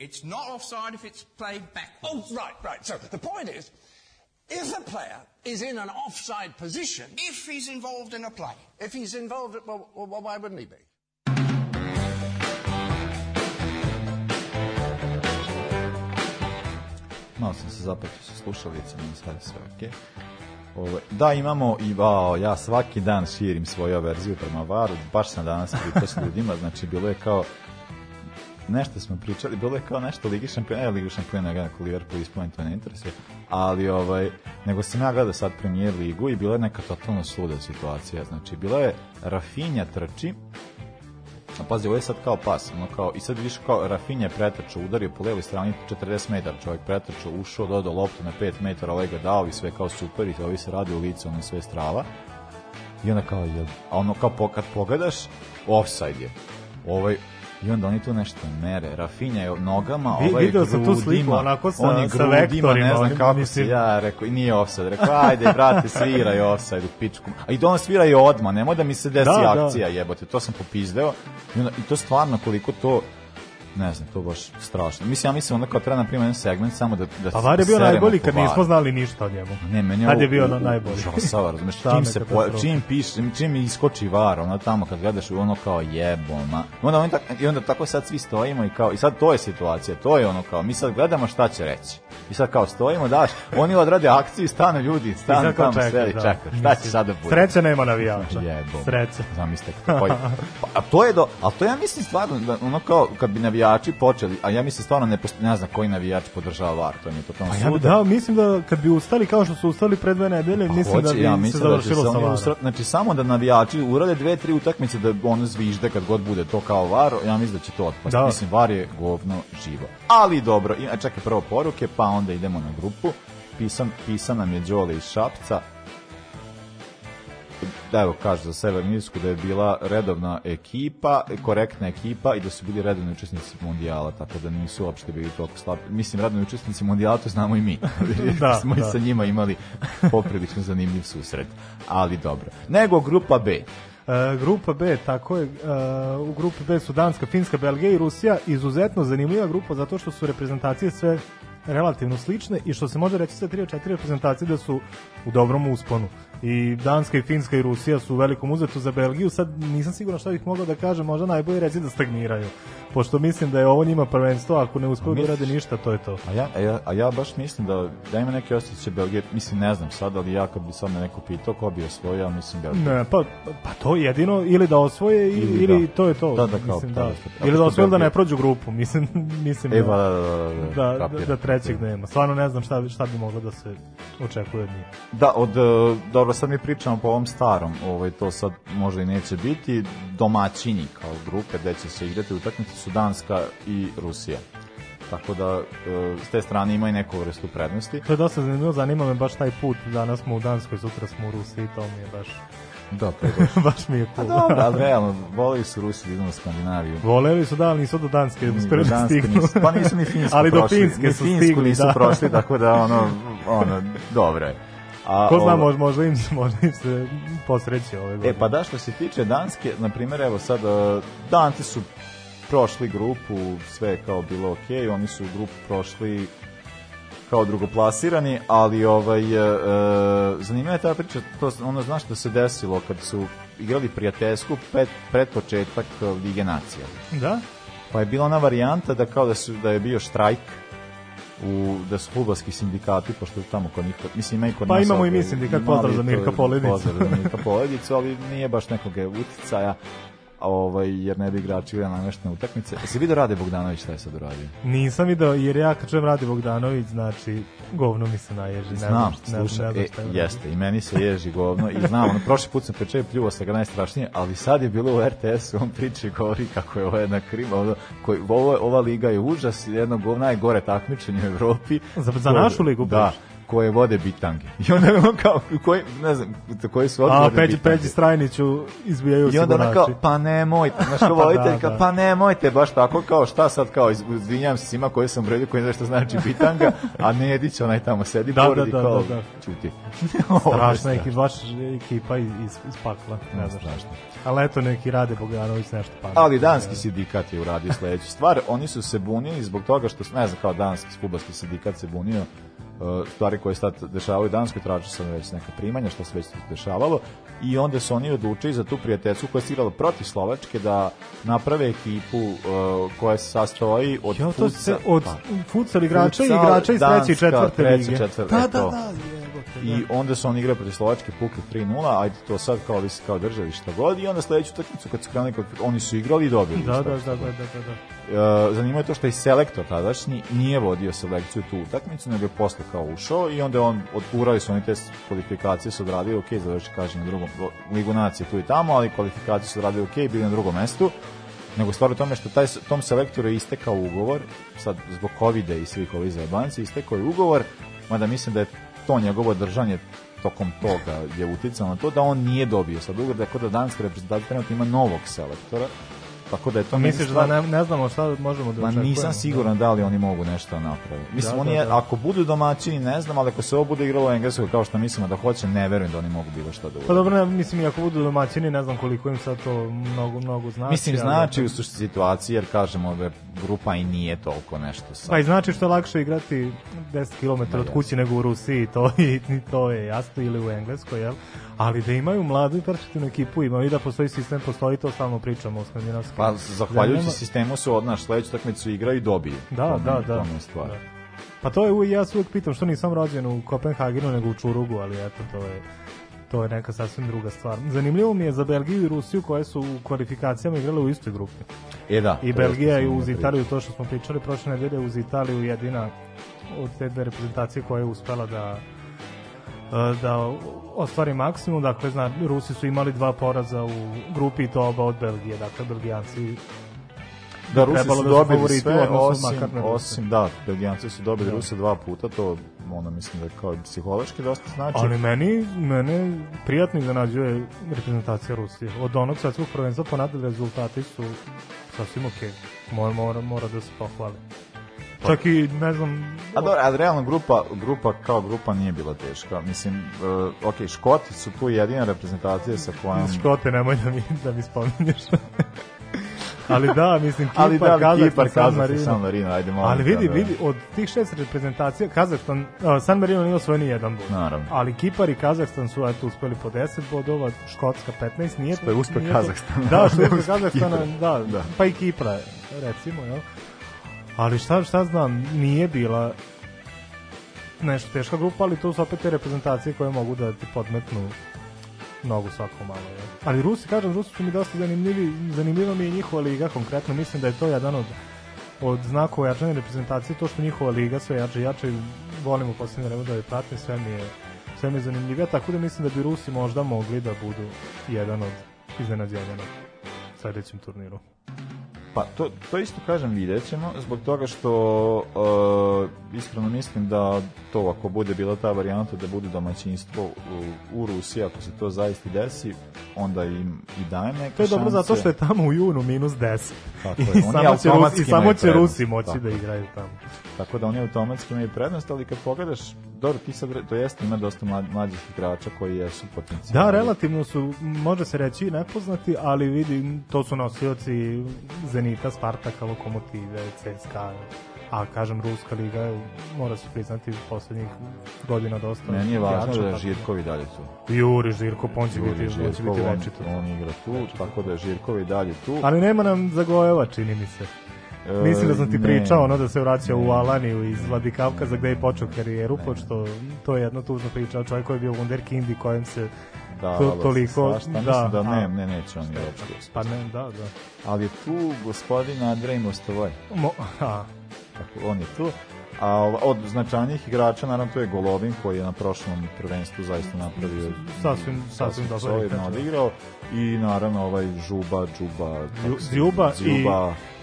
Speaker 2: It's not offside if it's played backwards. Oh, right, right. So the point is, if a player is in an offside position... If he's involved in a play. If he's involved, well, well why wouldn't he be? Malo sam se zapetio sa slušalicama, sad je sve okej. Okay. da, imamo i vao, ja svaki dan širim svoju verziju prema Varu, baš sam danas pričao s ljudima, znači bilo je kao nešto smo pričali, bilo je kao nešto Ligi šampiona, ne, Ligi šampiona je gledako Liverpool ispojen, to ne interesuje, ali ovaj, nego sam ja gledao sad premijer ligu i bila je neka totalno sluda situacija, znači bila je Rafinja trči, a pazi, ovo je sad kao pas, ono kao, i sad vidiš kao Rafinja pretrčao, udario po levoj strani 40 metara, čovjek pretrčao, ušao, dodao loptu na 5 metara, ovaj ga dao i sve kao super, i ovi se radi u licu, ono sve strava, i onda kao, jel, a ono kao kad pogledaš, offside je, ovaj I onda oni tu nešto mere. Rafinja je nogama, Vi, ovaj video grudima. Video tu sliku, onako
Speaker 4: sa, on je sa vektorima. Ne znam on, kako mislim... ja rekao, nije offside. Rekao, ajde, brate, sviraj offside u pičku. A i da on svira i odmah, nemoj da mi se desi da, da. akcija, da. jebote. To sam popizdeo.
Speaker 2: I, onda, I to stvarno koliko to ne znam, to baš strašno. Mislim, ja mislim onda kao treba na primjer segment samo da da
Speaker 4: Pa var je bio najbolji kad nismo znali ništa o njemu. Ne, meni Tad je bio ono najbolji.
Speaker 2: Žasava, razumeš, čim se po, čim piše, čim iskoči var, ono tamo kad gledaš ono kao jeboma. Onda on tako i onda tako sad svi stojimo i kao i sad to je situacija, to je ono kao mi sad gledamo šta će reći. I sad kao stojimo, daš, oni odrade akciju, stanu ljudi, stanu
Speaker 4: tamo čeka, sedi,
Speaker 2: da. čeka. Šta će sada bude? Sreća
Speaker 4: nema navijača. Jebom. Sreća. Znam, kako. Pa, pa,
Speaker 2: a to je do, a to ja mislim stvarno da ono kao kad bi navijači navijači počeli, a ja mislim stvarno ne, ne znam koji navijač podržava VAR, to mi je totalno
Speaker 4: pa ja da, mislim da kad bi ustali kao što su ustali pre dve nedelje, pa, mislim da hoće, da bi ja, se da završilo da
Speaker 2: sa VAR. Ustra... Znači samo da navijači urade dve, tri utakmice da ono zvižde kad god bude to kao VAR, ja mislim da će to otpast. Da. Mislim, VAR je govno živo. Ali dobro, i, čekaj prvo poruke, pa onda idemo na grupu. Pisan, pisan nam je Đole iz Šapca, da evo kaže za Severnu Irsku da je bila redovna ekipa, korektna ekipa i da su bili redovni učesnici mundijala, tako da nisu uopšte bili toliko slabi. Mislim, redovni učesnici mundijala to znamo i mi. *laughs* da, smo da. i sa njima imali poprilično zanimljiv susret, ali dobro. Nego grupa B. E,
Speaker 4: grupa B, tako je, e, u grupi B su Danska, Finska, Belgija i Rusija, izuzetno zanimljiva grupa zato što su reprezentacije sve relativno slične i što se može reći sa 3 4 reprezentacije da su u dobrom usponu i Danska i Finska i Rusija su u velikom uzetu za Belgiju, sad nisam siguran šta bih mogao da kažem, možda najbolje reći da stagniraju, pošto mislim da je ovo njima prvenstvo, ako ne uspeju da rade ništa, to je to.
Speaker 2: A ja, a ja, a ja baš mislim da, da ima neke osjećaje Belgije, mislim ne znam sad, ali ja kad bi sad me neko pitao ko bi osvojio, ja mislim
Speaker 4: Belgija.
Speaker 2: Ne,
Speaker 4: pa, pa to jedino, ili da osvoje, ili, ili, da. to je to. Da, da, kao, mislim, pa, da. da. da. Ili da, da, da osvoje da ne prođu grupu, mislim, *laughs* mislim
Speaker 2: e, ba, pa,
Speaker 4: da, da, da, da, da, trećeg nema. Stvarno ne znam šta, šta bi moglo da se očekuje
Speaker 2: od
Speaker 4: njih.
Speaker 2: Da, od, e, da, dobro, sad mi pričamo po ovom starom, ovaj, to sad možda i neće biti, domaćini kao grupe gde će se igrati utakmice su Danska i Rusija. Tako da, e, s te strane ima i neku vrstu prednosti.
Speaker 4: To je dosta zanimljivo, zanima me baš taj put, danas smo u Danskoj, sutra smo u Rusiji, to mi je baš
Speaker 2: Da, to baš. *laughs* baš mi je pa cool. A dobro, ali realno, voleli su Rusi da idu na Skandinaviju.
Speaker 4: Voleli su, da, ali nisu do Danske uspeli da stignu. Nisu,
Speaker 2: pa nisu ni *laughs* Finsku
Speaker 4: ali prošli. Ali do Finske ni su Finsku
Speaker 2: stigli, nisu da. prošli, tako da, ono, ono, dobro je.
Speaker 4: A, Ko zna, možda, možda, im, možda im se posreće ove godine. E,
Speaker 2: pa da, što se tiče Danske, na primjer, evo sad, e, Danci su prošli grupu, sve je kao bilo ok, oni su grupu prošli kao drugoplasirani, ali ovaj, e, e, zanimljiva je ta priča, to, ono znaš što se desilo kad su igrali prijateljsku pred, pred početak Lige Nacija.
Speaker 4: Da?
Speaker 2: Pa je bila ona varijanta da kao da, su, da je bio štrajk, u, da su futbalski sindikati, pošto je tamo kod njih, mislim ima i kod
Speaker 4: pa nas. Pa
Speaker 2: imamo i
Speaker 4: mi sindikat, pozdrav za Mirka Poledicu.
Speaker 2: Pozdrav za Mirka Poledicu, ali nije baš nekog uticaja ovaj, jer ne bi igrači igrali nameštene utakmice. Jesi vidio Rade Bogdanović šta je sad uradio?
Speaker 4: Nisam vidio, jer ja kad čujem Rade Bogdanović, znači govno mi se naježi.
Speaker 2: Znam, ne, slušaj, ne, ne e, jeste, i meni se ježi govno i znam, ono, prošli put sam pričao pljuo se ga najstrašnije, ali sad je bilo u RTS-u, on priča i govori kako je ovo jedna krima, ono, koji, ovo, ova liga je užas, jedno najgore takmičenje u Evropi.
Speaker 4: Za, za našu ligu? Da, priš?
Speaker 2: koje vode bitange. *laughs* I onda on kao, koji, ne znam, koje su odgovorne
Speaker 4: A, Peđi, Peđi Strajniću izbijaju I onda ona kao,
Speaker 2: pa nemojte, pa znaš kao volite, *laughs* pa, da, da. pa nemojte, baš tako kao, šta sad kao, izvinjam se svima koje sam vredio, koji ne zna šta znači bitanga, a Nedić, onaj tamo sedi, da, poredi, da, da, kao, da, da. čuti. *laughs*
Speaker 4: strašna ekipa, baš ekipa iz, iz, iz pakla, ne znaš šta. Ali eto, neki Rade Bogdanović nešto
Speaker 2: pa. Ali danski sindikat je uradio sledeću stvar, oni su se bunili zbog toga što, ne znam, kao danski futbalski sindikat se bunio Eh, stvari koje se tad dešavaju danas, Danskoj, tražio sam već neka primanja, što se već dešavalo i onda su oni odlučili za tu prijateljsku koja je igrala protiv Slovačke da naprave ekipu eh, koja se sastoji od ja, futsa,
Speaker 4: od pa, futsal igrača futsal, i igrača iz treće i četvrte lige. Četvr, da, e da, da, je
Speaker 2: i da. onda su oni igrali protiv Slovačke pukli 3-0, ajde to sad kao vi kao državi šta god i onda sledeću utakmicu kad su krenuli oni su igrali i dobili.
Speaker 4: Da, da da, da, da, da, da, e, da.
Speaker 2: zanima je to što i selektor tadašnji nije vodio selekciju tu utakmicu, nego je posle kao ušao i onda on odgurali su oni te kvalifikacije su odradili, ok, završi kaže na drugom ligu nacije tu i tamo, ali kvalifikacije su odradili ok, bili na drugom mestu nego stvar u tome što taj, tom selektoru je istekao ugovor, sad zbog covid i svih ovih zajebanci, istekao je ugovor, mada mislim da je to njegovo držanje tokom toga je uticalo na to da on nije dobio sa Bugar, tako da danska reprezentacija trenutno ima novog selektora Tako da je to
Speaker 4: Misliš da ne, ne znamo šta možemo da Ma
Speaker 2: nisam da? siguran da li oni mogu nešto da napraviti. Mislim, da, oni, da, da. ako budu domaćini, ne znam, ali ako se ovo bude igralo englesko kao što mislimo da hoće, ne verujem da oni mogu bilo šta da pa urade.
Speaker 4: Pa dobro, ne, mislim, i ako budu domaćini, ne znam koliko im sad to mnogo, mnogo znači.
Speaker 2: Mislim, znači ali... u suštini situaciji, jer kažemo da grupa i nije toliko nešto sad.
Speaker 4: Pa i znači što je lakše igrati 10 km od kuće nego u Rusiji, to, i, to je jasno, ili u Engleskoj, jel? ali da imaju mladu i perspektivnu ekipu, ima i da postoji sistem, postoji to stalno pričamo o skandinavskim.
Speaker 2: Pa zahvaljujući Zemljama. sistemu su od sledeću takmicu igra i dobije.
Speaker 4: Da, da, da, da, da. Stvar. da. Pa to je, ja se uvijek pitam što nisam rođen u Kopenhagenu nego u Čurugu, ali eto, to je to je neka sasvim druga stvar. Zanimljivo mi je za Belgiju i Rusiju koje su u kvalifikacijama igrale u istoj grupi.
Speaker 2: E da.
Speaker 4: I Belgija i uz Italiju, to što smo pričali prošle nedelje, uz Italiju jedina od te dve reprezentacije koja je uspela da da ostvari maksimum, dakle zna, Rusi su imali dva poraza u grupi i to oba od Belgije, dakle Belgijanci
Speaker 2: da, Rusi su da dobili da su sve, osim, osim, da, Belgijanci su dobili da. Rusa dva puta, to ono mislim da je kao psihološki dosta znači.
Speaker 4: Ali meni, mene prijatno iznenađuje reprezentacija Rusije. Od onog svetskog prvenstva ponadali rezultati su sasvim okej. Okay. Mora, mora, mora da se pohvali grupa. Čak i, ne znam...
Speaker 2: A dobro, a realno grupa, grupa kao grupa nije bila teška. Mislim, uh, ok, Škoti su tu jedina reprezentacija sa
Speaker 4: kojom... Škote nemoj da mi, da mi spominješ. *laughs* ali da, mislim, Kipar, ali da, Kazakstan, Kipar, San Marino. San
Speaker 2: Marino ajde, molim,
Speaker 4: ali vidi, da, vidi, od tih šest reprezentacija, Kazakstan, uh, eh, San Marino nije osvojio ni jedan bod.
Speaker 2: Naravno.
Speaker 4: Ali Kipar i Kazakstan su eto, uspeli po 10 bodova, Škotska 15,
Speaker 2: nije... Što je uspeh Kazahstana.
Speaker 4: Da, što je *laughs* uspeh Kazahstana, da, da, pa i Kipra, recimo, jel? Ja ali šta, šta znam, nije bila nešto teška grupa, ali to su opet te reprezentacije koje mogu da ti podmetnu mnogo svako malo. Je. Ali Rusi, kažem, Rusi su mi dosta zanimljivi, zanimljiva mi je njihova liga konkretno, mislim da je to jedan od, od znakova jačanja reprezentacije, to što njihova liga sve jače i jače volim u posljednje vreme da je pratim, sve mi je, sve mi je zanimljivija, tako da mislim da bi Rusi možda mogli da budu jedan od iznenađenja na sledećem turniru.
Speaker 2: Pa to, to isto kažem vidjet ćemo, zbog toga što uh, iskreno mislim da to ako bude bila ta varijanta da bude domaćinstvo u, u Rusiji, ako se to zaista desi, onda im i daje neke To
Speaker 4: je dobro zato što je tamo u junu minus 10. Tako
Speaker 2: I, je.
Speaker 4: Oni samo Rusi, I samo će Rusi moći tako. da igraju tamo.
Speaker 2: Tako da oni automatski imaju prednost, ali kad pogledaš dobro, ti sad, to jeste, ima dosta mlad, mlađih igrača koji jesu potencijalni. Da,
Speaker 4: relativno su, može se reći, nepoznati, ali vidi, to su nosioci Zenita, Spartaka, Lokomotive, CSKA, a kažem Ruska liga mora se priznati u poslednjih godina dosta.
Speaker 2: Meni je važno da je Žirkovi dalje tu.
Speaker 4: Juri Žirko, pa on će biti, Žirkov,
Speaker 2: biti večito. On, on igra tu, tako da je i dalje tu.
Speaker 4: Ali nema nam Zagojeva, čini mi se. Mislim da sam ti ne. pričao ono da se vraća u Alaniju iz Vladikavkaza gde je počeo karijeru, ne. pošto to je jedna tužna priča, čovjek koji je bio wunderkind kojem se da, to, toliko...
Speaker 2: Svašta, da, da ne, ne, neće on je uopšte.
Speaker 4: Pa ne, da, da.
Speaker 2: Ali je tu gospodin Andrej Mostovoj. Mo, a. Tako, on je tu. A od značajnijih igrača, naravno, to je Golovin, koji je na prošlom prvenstvu zaista napravio...
Speaker 4: Sasvim, sasvim,
Speaker 2: sasvim solidno da. odigrao. I naravno ovaj Žuba, Džuba... Džuba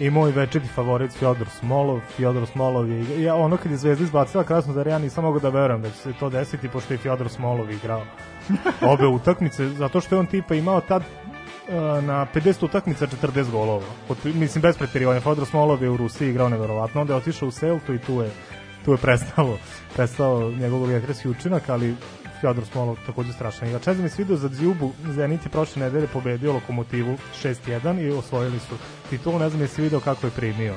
Speaker 4: i, i moj večiti favorit Fjodor Smolov. Fjodor Smolov je... Ja, ono kad je Zvezda izbacila krasno da ja nisam mogao da verujem da će se to desiti, pošto je Fjodor Smolov igrao *laughs* obe utakmice, zato što je on tipa imao tad E, na 50 utakmica 40 golova. Od, mislim, bez pretirivanja. Fodor Smolov je u Rusiji igrao neverovatno, onda je otišao u Seltu i tu je, tu je prestalo, *laughs* prestao njegov lekarski učinak, ali Fjodor Smolov takođe strašan igrač. Ne znam, jesi video za Dziubu, Zenit je prošle nedelje pobedio Lokomotivu 6-1 i osvojili su titulu. Ne znam, jesi video kako je primio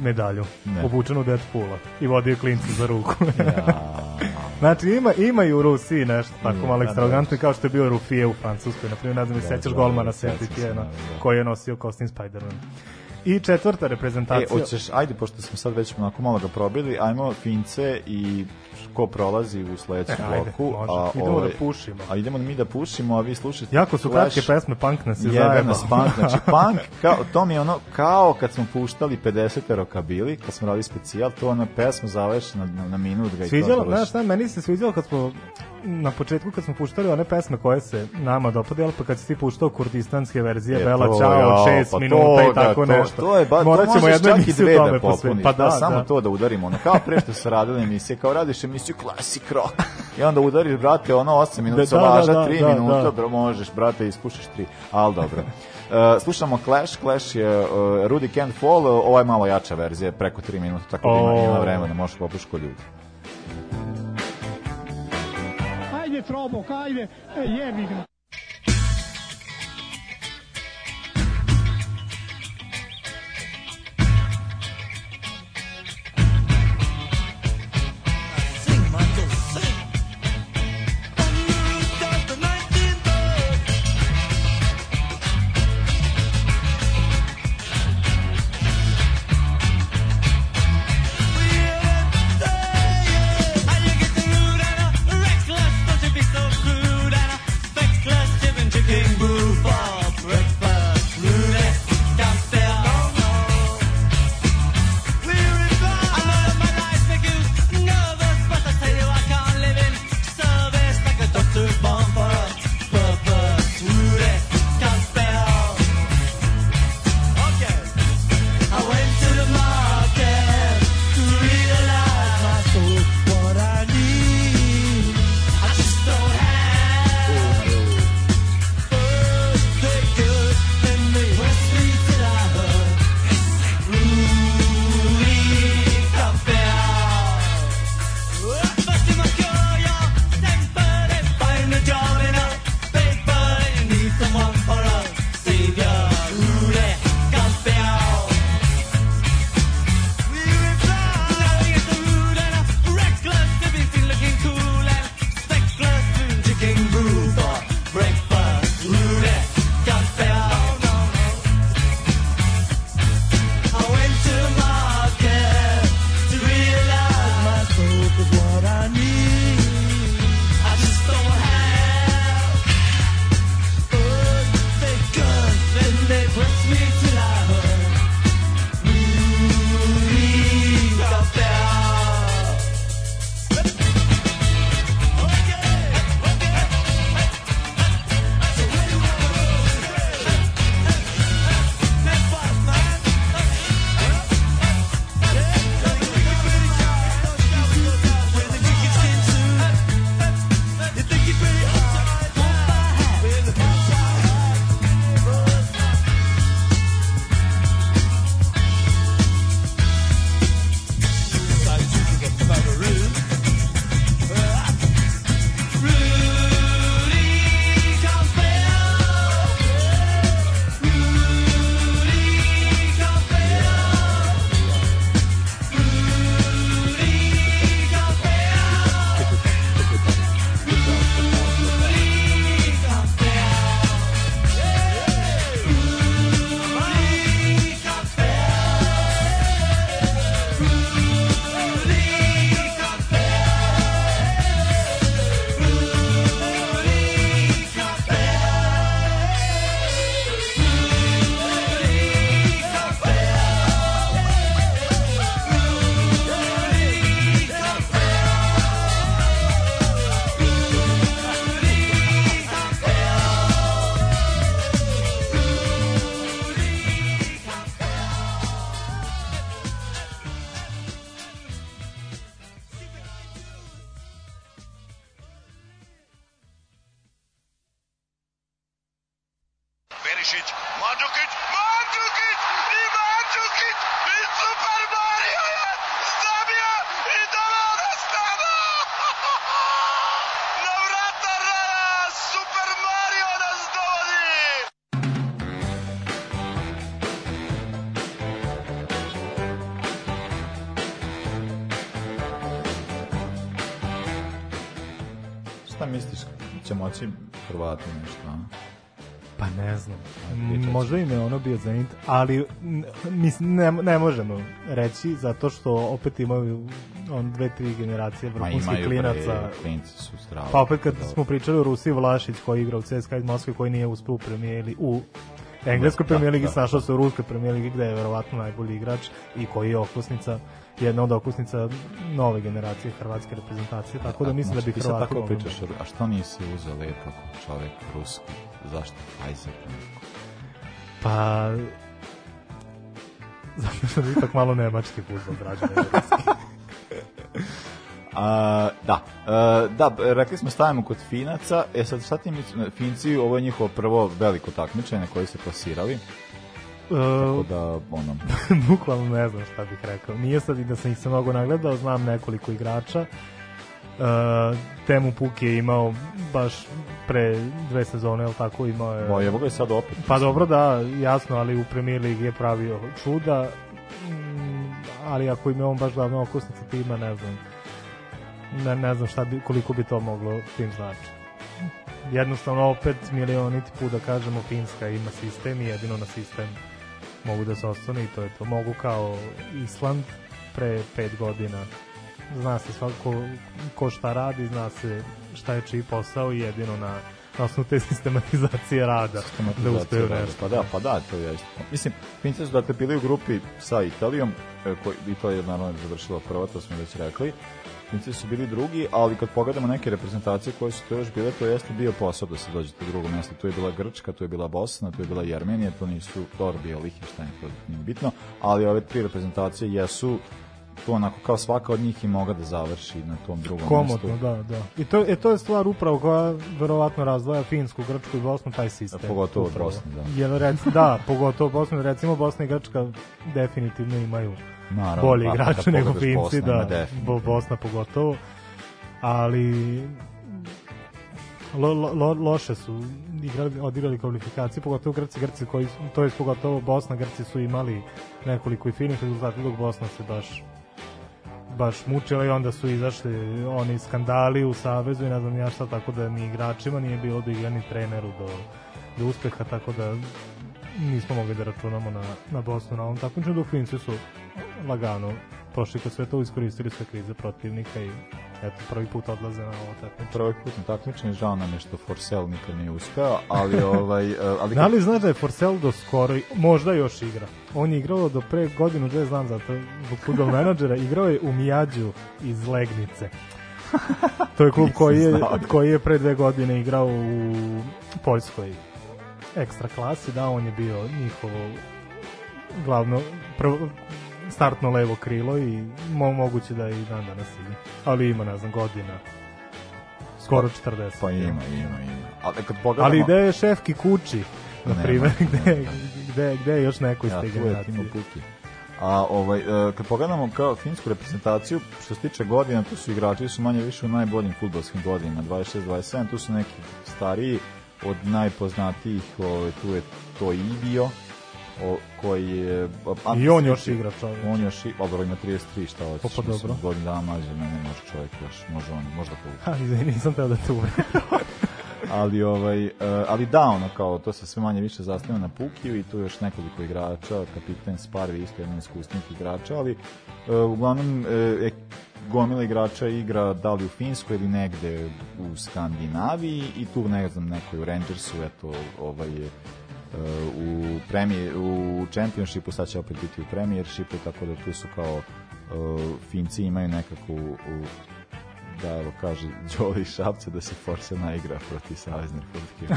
Speaker 4: medalju, ne. obučenu Deadpoola i vodio klincu za ruku. ja. *laughs* Znači, ima, imaju u Rusiji nešto tako mm, malo da, da. ekstravagantno, kao što je bio Rufije u Francuskoj, na primjer, ne znam, da, sećaš da, golmana da, Sentitijena, da, da. koji je nosio kostim Spider-Man. I četvrta reprezentacija. E,
Speaker 2: hoćeš, ajde, pošto smo sad već onako malo ga probili, ajmo Fince i ko prolazi u sledećem e, ajde, bloku. A,
Speaker 4: idemo ove, da ovaj, pušimo.
Speaker 2: A idemo da mi da pušimo, a vi slušate.
Speaker 4: Jako su kratke pesme,
Speaker 2: punk
Speaker 4: nas je zajebao.
Speaker 2: punk, znači *laughs* punk, kao, to mi je ono, kao kad smo puštali 50 rokabili, kad smo radili specijal, to ona pesma završena na, na minut. Ga
Speaker 4: sviđalo, znaš šta, meni se sviđalo kad smo na početku kad smo puštali one pesme koje se nama dopadaju, ali pa kad si ti puštao kurdistanske verzije, e, Bela to, Ćao, 6 pa minuta to, i da, tako da, nešto. To, to je, ba,
Speaker 2: Morat ćemo jednu emisiju dve tome da popuniš, pa, pa da, da, samo da. to da udarimo, ono, kao pre što se radile emisije, kao radiš emisiju Classic Rock, i onda udariš, brate, ono 8 minuta, da, laža, da, da, 3 da, da, minuta, da. bro, možeš, brate, ispušiš 3, ali dobro. Uh, slušamo Clash, Clash je uh, Rudy Can't Fall, uh, ova je malo jača verzija, preko 3 minuta, tako da ima, ima vremena, možeš da popuško ljudi. trobo, kajde, jebi ga. Hrvatim. Hrvatim nešto, a?
Speaker 4: Pa ne znam. Možda im je ono bio Zenit, ali mi ne, ne možemo reći zato što opet imaju on dve, tri generacije vrhunskih
Speaker 2: klinaca. klinci su strava.
Speaker 4: Pa opet kad dobro. smo pričali o Rusiji Vlašić koji igra u CSKA iz Moskve koji nije uspeo u premijeli u engleskoj da, premijer da, ligi, da. snašao se u ruskoj premijer ligi gde je verovatno najbolji igrač i koji je okosnica jedna od okusnica nove generacije hrvatske reprezentacije, tako da mislim znači, da bi Hrvati... Ti sad tako pričaš,
Speaker 2: a što nisi uzeo lepo čovek ruski? Zašto Pfizer?
Speaker 4: Pa, *laughs* zato što je ipak malo nemački futbol, dražan *laughs*
Speaker 2: A, da, a, e, da, rekli smo stavimo kod Finaca, e sad šta ti Finci, ovo je njihovo prvo veliko takmičenje na koji se plasirali,
Speaker 4: Uh, Tako
Speaker 2: da, ono...
Speaker 4: *laughs* bukvalno ne znam šta bih rekao. Nije sad i da sam ih se mnogo nagledao, znam nekoliko igrača. Uh, temu Puk je imao baš pre dve sezone, ali tako imao je...
Speaker 2: No, evo ga
Speaker 4: je
Speaker 2: sad opet.
Speaker 4: Pa dobro, da, jasno, ali u Premier Ligi je pravio čuda, mm, ali ako ima on baš glavna okusnica tima, ne znam, ne, ne znam šta bi, koliko bi to moglo tim znači. Jednostavno, opet milioniti put da kažemo, Finska ima sistem i jedino na sistem mogu da se ostane i to je to. Mogu kao Island pre pet godina. Zna se svako ko šta radi, zna se šta je čiji posao i jedino na na osnovu te *laughs* sistematizacije rada
Speaker 2: da uspeju rada. Pa da, pa da, to jeste. Mislim, Finci su dakle bili u grupi sa Italijom, e, koji, Italija je naravno završila prva, to smo već rekli, utakmice su bili drugi, ali kad pogledamo neke reprezentacije koje su to još bile, to jeste bio posao da se dođe do drugog mesta. Tu je bila Grčka, tu je bila Bosna, tu je bila Jermenija, to nisu Torbi, Lihtenštajn, to nije bitno, ali ove tri reprezentacije jesu to onako kao svaka od njih i mogla da završi na tom drugom Komotno,
Speaker 4: mestu. da, da. I to, e, to je stvar upravo koja verovatno razdvaja Finsku, Grčku i Bosnu, taj sistem. Da,
Speaker 2: pogotovo upravo. Bosnu,
Speaker 4: da. Jer, rec, da, pogotovo Bosnu, recimo Bosna i Grčka definitivno imaju Naravno, bolji pa, igrači da nego Finci, da, da Bo, Bosna pogotovo. Ali lo, lo, loše su igrali, odigrali kvalifikacije, pogotovo Grci, Grci koji, to je pogotovo Bosna, Grci su imali nekoliko i finih rezultata, dok Bosna se baš baš mučila i onda su izašli oni skandali u Savezu i ne znam ja šta, tako da ni igračima nije bilo do da igre, ni treneru do, do uspeha, tako da nismo mogli da računamo na, na Bosnu na ovom takmičenju, dok Finci su lagano prošli kroz sve to, iskoristili sve krize protivnika i eto, prvi put odlaze na ovo
Speaker 2: takmičenje. Prvi put na takmičenje, žao nam je što Forsell nikad nije uspeo, ali ovaj...
Speaker 4: E, ali da *laughs* li znaš da je Forsell do skoro, možda još igra? On je igrao do pre godinu, dve znam zato, zbog football menadžera, igrao je u Mijađu iz Legnice. *laughs* to je klub koji je, koji je pre dve godine igrao u Poljskoj ekstra klasi, da, on je bio njihovo glavno, prvo, startno levo krilo i mo moguće da i dan danas igra. Ali ima, ne znam, godina. Skoro 40. Pa,
Speaker 2: pa ima, ima, ima.
Speaker 4: Ali, kad pogledamo... Ali gde je šef Kikuči, na primer, gde, gde, gde je još neko iz ja, te generacije?
Speaker 2: A ovaj, e, kad pogledamo kao finsku reprezentaciju, što se tiče godina, tu su igrači, su manje više u najboljim futbolskim godinama, 26-27, tu su neki stariji, od najpoznatijih, ovaj, tu je to i bio, o, koji je...
Speaker 4: A, I on još igra čovjek.
Speaker 2: On još i, dobro, ima 33, šta hoćeš. Pa, pa dobro. Godin dana mlađe, ne, može čovjek još, može on, možda *laughs*
Speaker 4: povući. Ali nisam teo da te uvijek. *laughs*
Speaker 2: ali, ovaj, e, ali da, ono, kao, to se sve manje više zasniva na Pukiju i tu još nekoliko igrača, kapiten Sparvi isto jedan iskusnik igrača, ali e, uglavnom e, e, gomila igrača igra da li u Finskoj ili negde u Skandinaviji i tu ne znam nekoj u Rangersu eto ovaj u premijer u championshipu sad će opet biti u premiershipu tako da tu su kao uh, Finci imaju nekako uh, da evo kaže Đoli Šapca da se Forse naigra proti Savezne Republike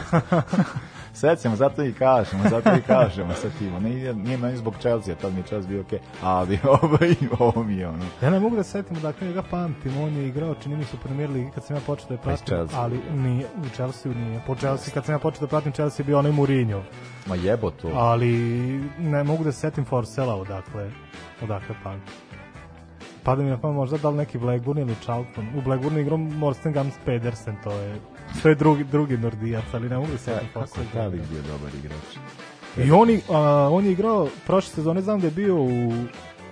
Speaker 2: *laughs* Sećamo, zato i kažemo, zato i kažemo sa timo. Nije, nije meni zbog Chelsea, tad mi čas bio okej, okay, ali *laughs* ovo, ovo mi je ono.
Speaker 4: Ja ne mogu da se setim, dakle, ja ga pamtim, on je igrao, čini mi se u premier ligi kad sam ja počeo da je pratim, ali nije, u Chelsea nije. Po Chelsea, kad sam ja počeo da pratim Chelsea, bio onaj Mourinho.
Speaker 2: Ma jebo to.
Speaker 4: Ali ne mogu da setim Forsela odakle, odakle pamtim pada mi na pamet možda da li neki Blackburn ili Charlton. U Blackburnu igrom Morsten Gams Pedersen, to je, to je drugi, drugi Nordijac, ali ne mogu da se da, kako je Talik
Speaker 2: bio dobar igrač.
Speaker 4: I on, je, a, on je igrao prošle sezone, znam da je bio u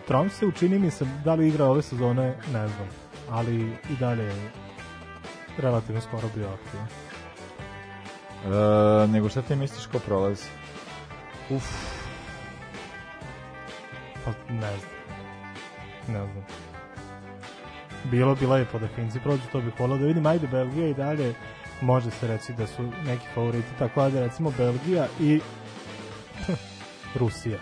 Speaker 4: Tromse, učini mi se da li igra ove sezone, ne znam. Ali i dalje je relativno skoro bio aktivan. E,
Speaker 2: nego šta ti misliš ko prolazi?
Speaker 4: Uf. Pa ne znam. Ne znam bilo bi lepo da Finci prođu, to bih volao da vidim, ajde Belgija i dalje može se reći da su neki favoriti, tako da recimo Belgija i *laughs* Rusija.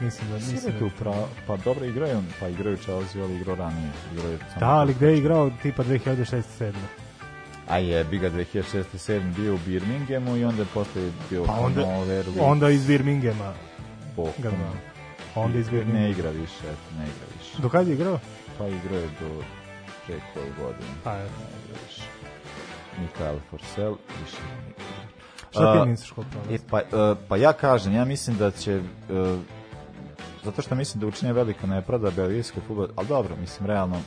Speaker 2: Mislim da nisi da upra... pa dobro igraju, pa igraju Chelsea, ali igrao ranije, igraju
Speaker 4: samo. Da, ali gde je igrao tipa 2006-7.
Speaker 2: A je, bi ga 2006-7 bio u Birminghamu i onda je posle bio
Speaker 4: pa onda, Noveru. Onda iz Birminghama.
Speaker 2: Bokom.
Speaker 4: Onda iz
Speaker 2: Birminghama. Ne igra više, ne igra više.
Speaker 4: Do kad je igrao?
Speaker 2: Pa igrao je do pre koju
Speaker 4: Pa je.
Speaker 2: Mikael Forsell, više ne Šta
Speaker 4: ti misliš koliko
Speaker 2: e, pa, uh, pa ja kažem, ja mislim da će... Uh, zato što mislim da učinje velika nepravda belgijskoj futbolu, ali dobro, mislim, realno,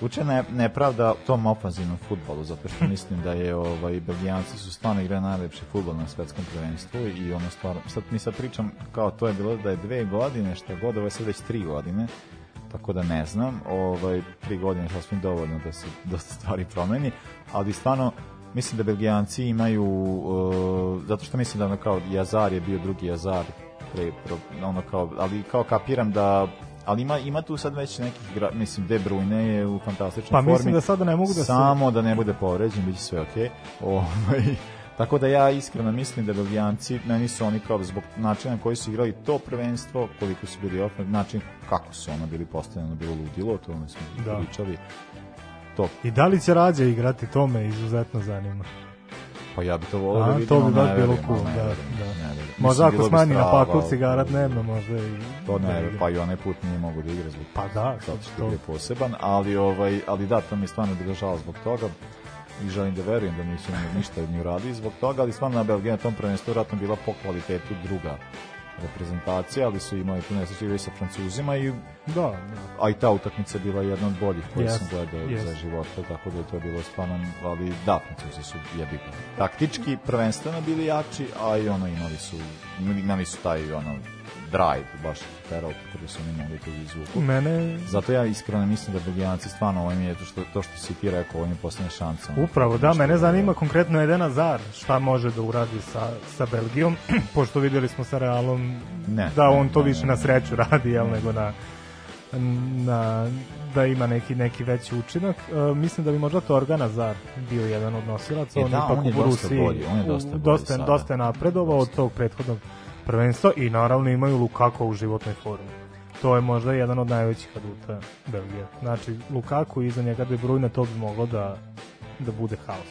Speaker 2: učinje nepravda tom ofanzivnom futbolu, zato što *laughs* mislim da je ovaj, belgijanci su stvarno igrali najlepši futbol na svetskom prvenstvu i ono stvarno, sad mi sad pričam kao to je bilo da je dve godine, što god, ovo je sad već tri godine, tako da ne znam, ovaj, tri godine sasvim dovoljno da se dosta stvari promeni, ali stvarno mislim da Belgijanci imaju, uh, zato što mislim da ono kao Jazar je bio drugi Jazar, pre, pro, ono kao, ali kao kapiram da ali ima ima tu sad već nekih igra, mislim De Bruyne je u fantastičnoj pa, formi.
Speaker 4: Pa mislim da
Speaker 2: sada
Speaker 4: ne mogu da se...
Speaker 2: samo da ne bude povređen, biće sve okej. Okay. Ovaj Tako da ja iskreno mislim da Belgijanci, meni su oni kao da zbog načina koji su igrali to prvenstvo, koliko su bili ofen, način kako su ona bili postavljeno, bilo ludilo, to ono smo da. pričali.
Speaker 4: To. I da li će Rađe igrati, to me izuzetno zanima.
Speaker 2: Pa ja bi to volio da vidim, to bi baš bilo cool,
Speaker 4: da, da. Možda ako smanji na paklu cigara
Speaker 2: dnevno,
Speaker 4: možda i...
Speaker 2: To ne, da pa i onaj put nije mogu da igra zbog
Speaker 4: pa da,
Speaker 2: što je poseban, ali, ovaj, ali da, to mi stvarno bilo žao zbog toga i želim da verujem da nisu ništa ni uradili zbog toga, ali stvarno na Belgija na tom prvenstvu vratno bila po kvalitetu druga reprezentacija, ali su imali tu nesreću sa Francuzima i da, da. a i ta utakmica bila jedna od boljih koju yes, sam gledao yes. za života, tako da je to bilo stvarno, ali da, Francuzi su jebika. Taktički prvenstveno bili jači, a i ono imali su, imali su taj ono drive, baš terao, kada su imao da to izvuku.
Speaker 4: Mene...
Speaker 2: Zato ja iskreno mislim da Belgijanci stvarno ovim ovaj je to što, to što si ti rekao,
Speaker 4: je
Speaker 2: posljednje šanca.
Speaker 4: Upravo, da, mene da- zanima da... konkretno Eden Azar, šta može da uradi sa, sa Belgijom, *clears throat* pošto videli smo sa Realom ne, da on to ne, više ne, na sreću radi, jel, ne. nego na, na, da ima neki neki veći učinak. E, mislim da bi možda Torgan Azar bio jedan od nosilaca,
Speaker 2: e, on da, on je u Rusiji bolji, on je dosta, bolji dosta,
Speaker 4: dosta napredovao od tog prethodnog prvenstva i naravno imaju Lukaku u životnoj formi. To je možda jedan od najvećih aduta Belgije. Znači, Lukaku iza njega De Bruyne to bi moglo da, da bude haos.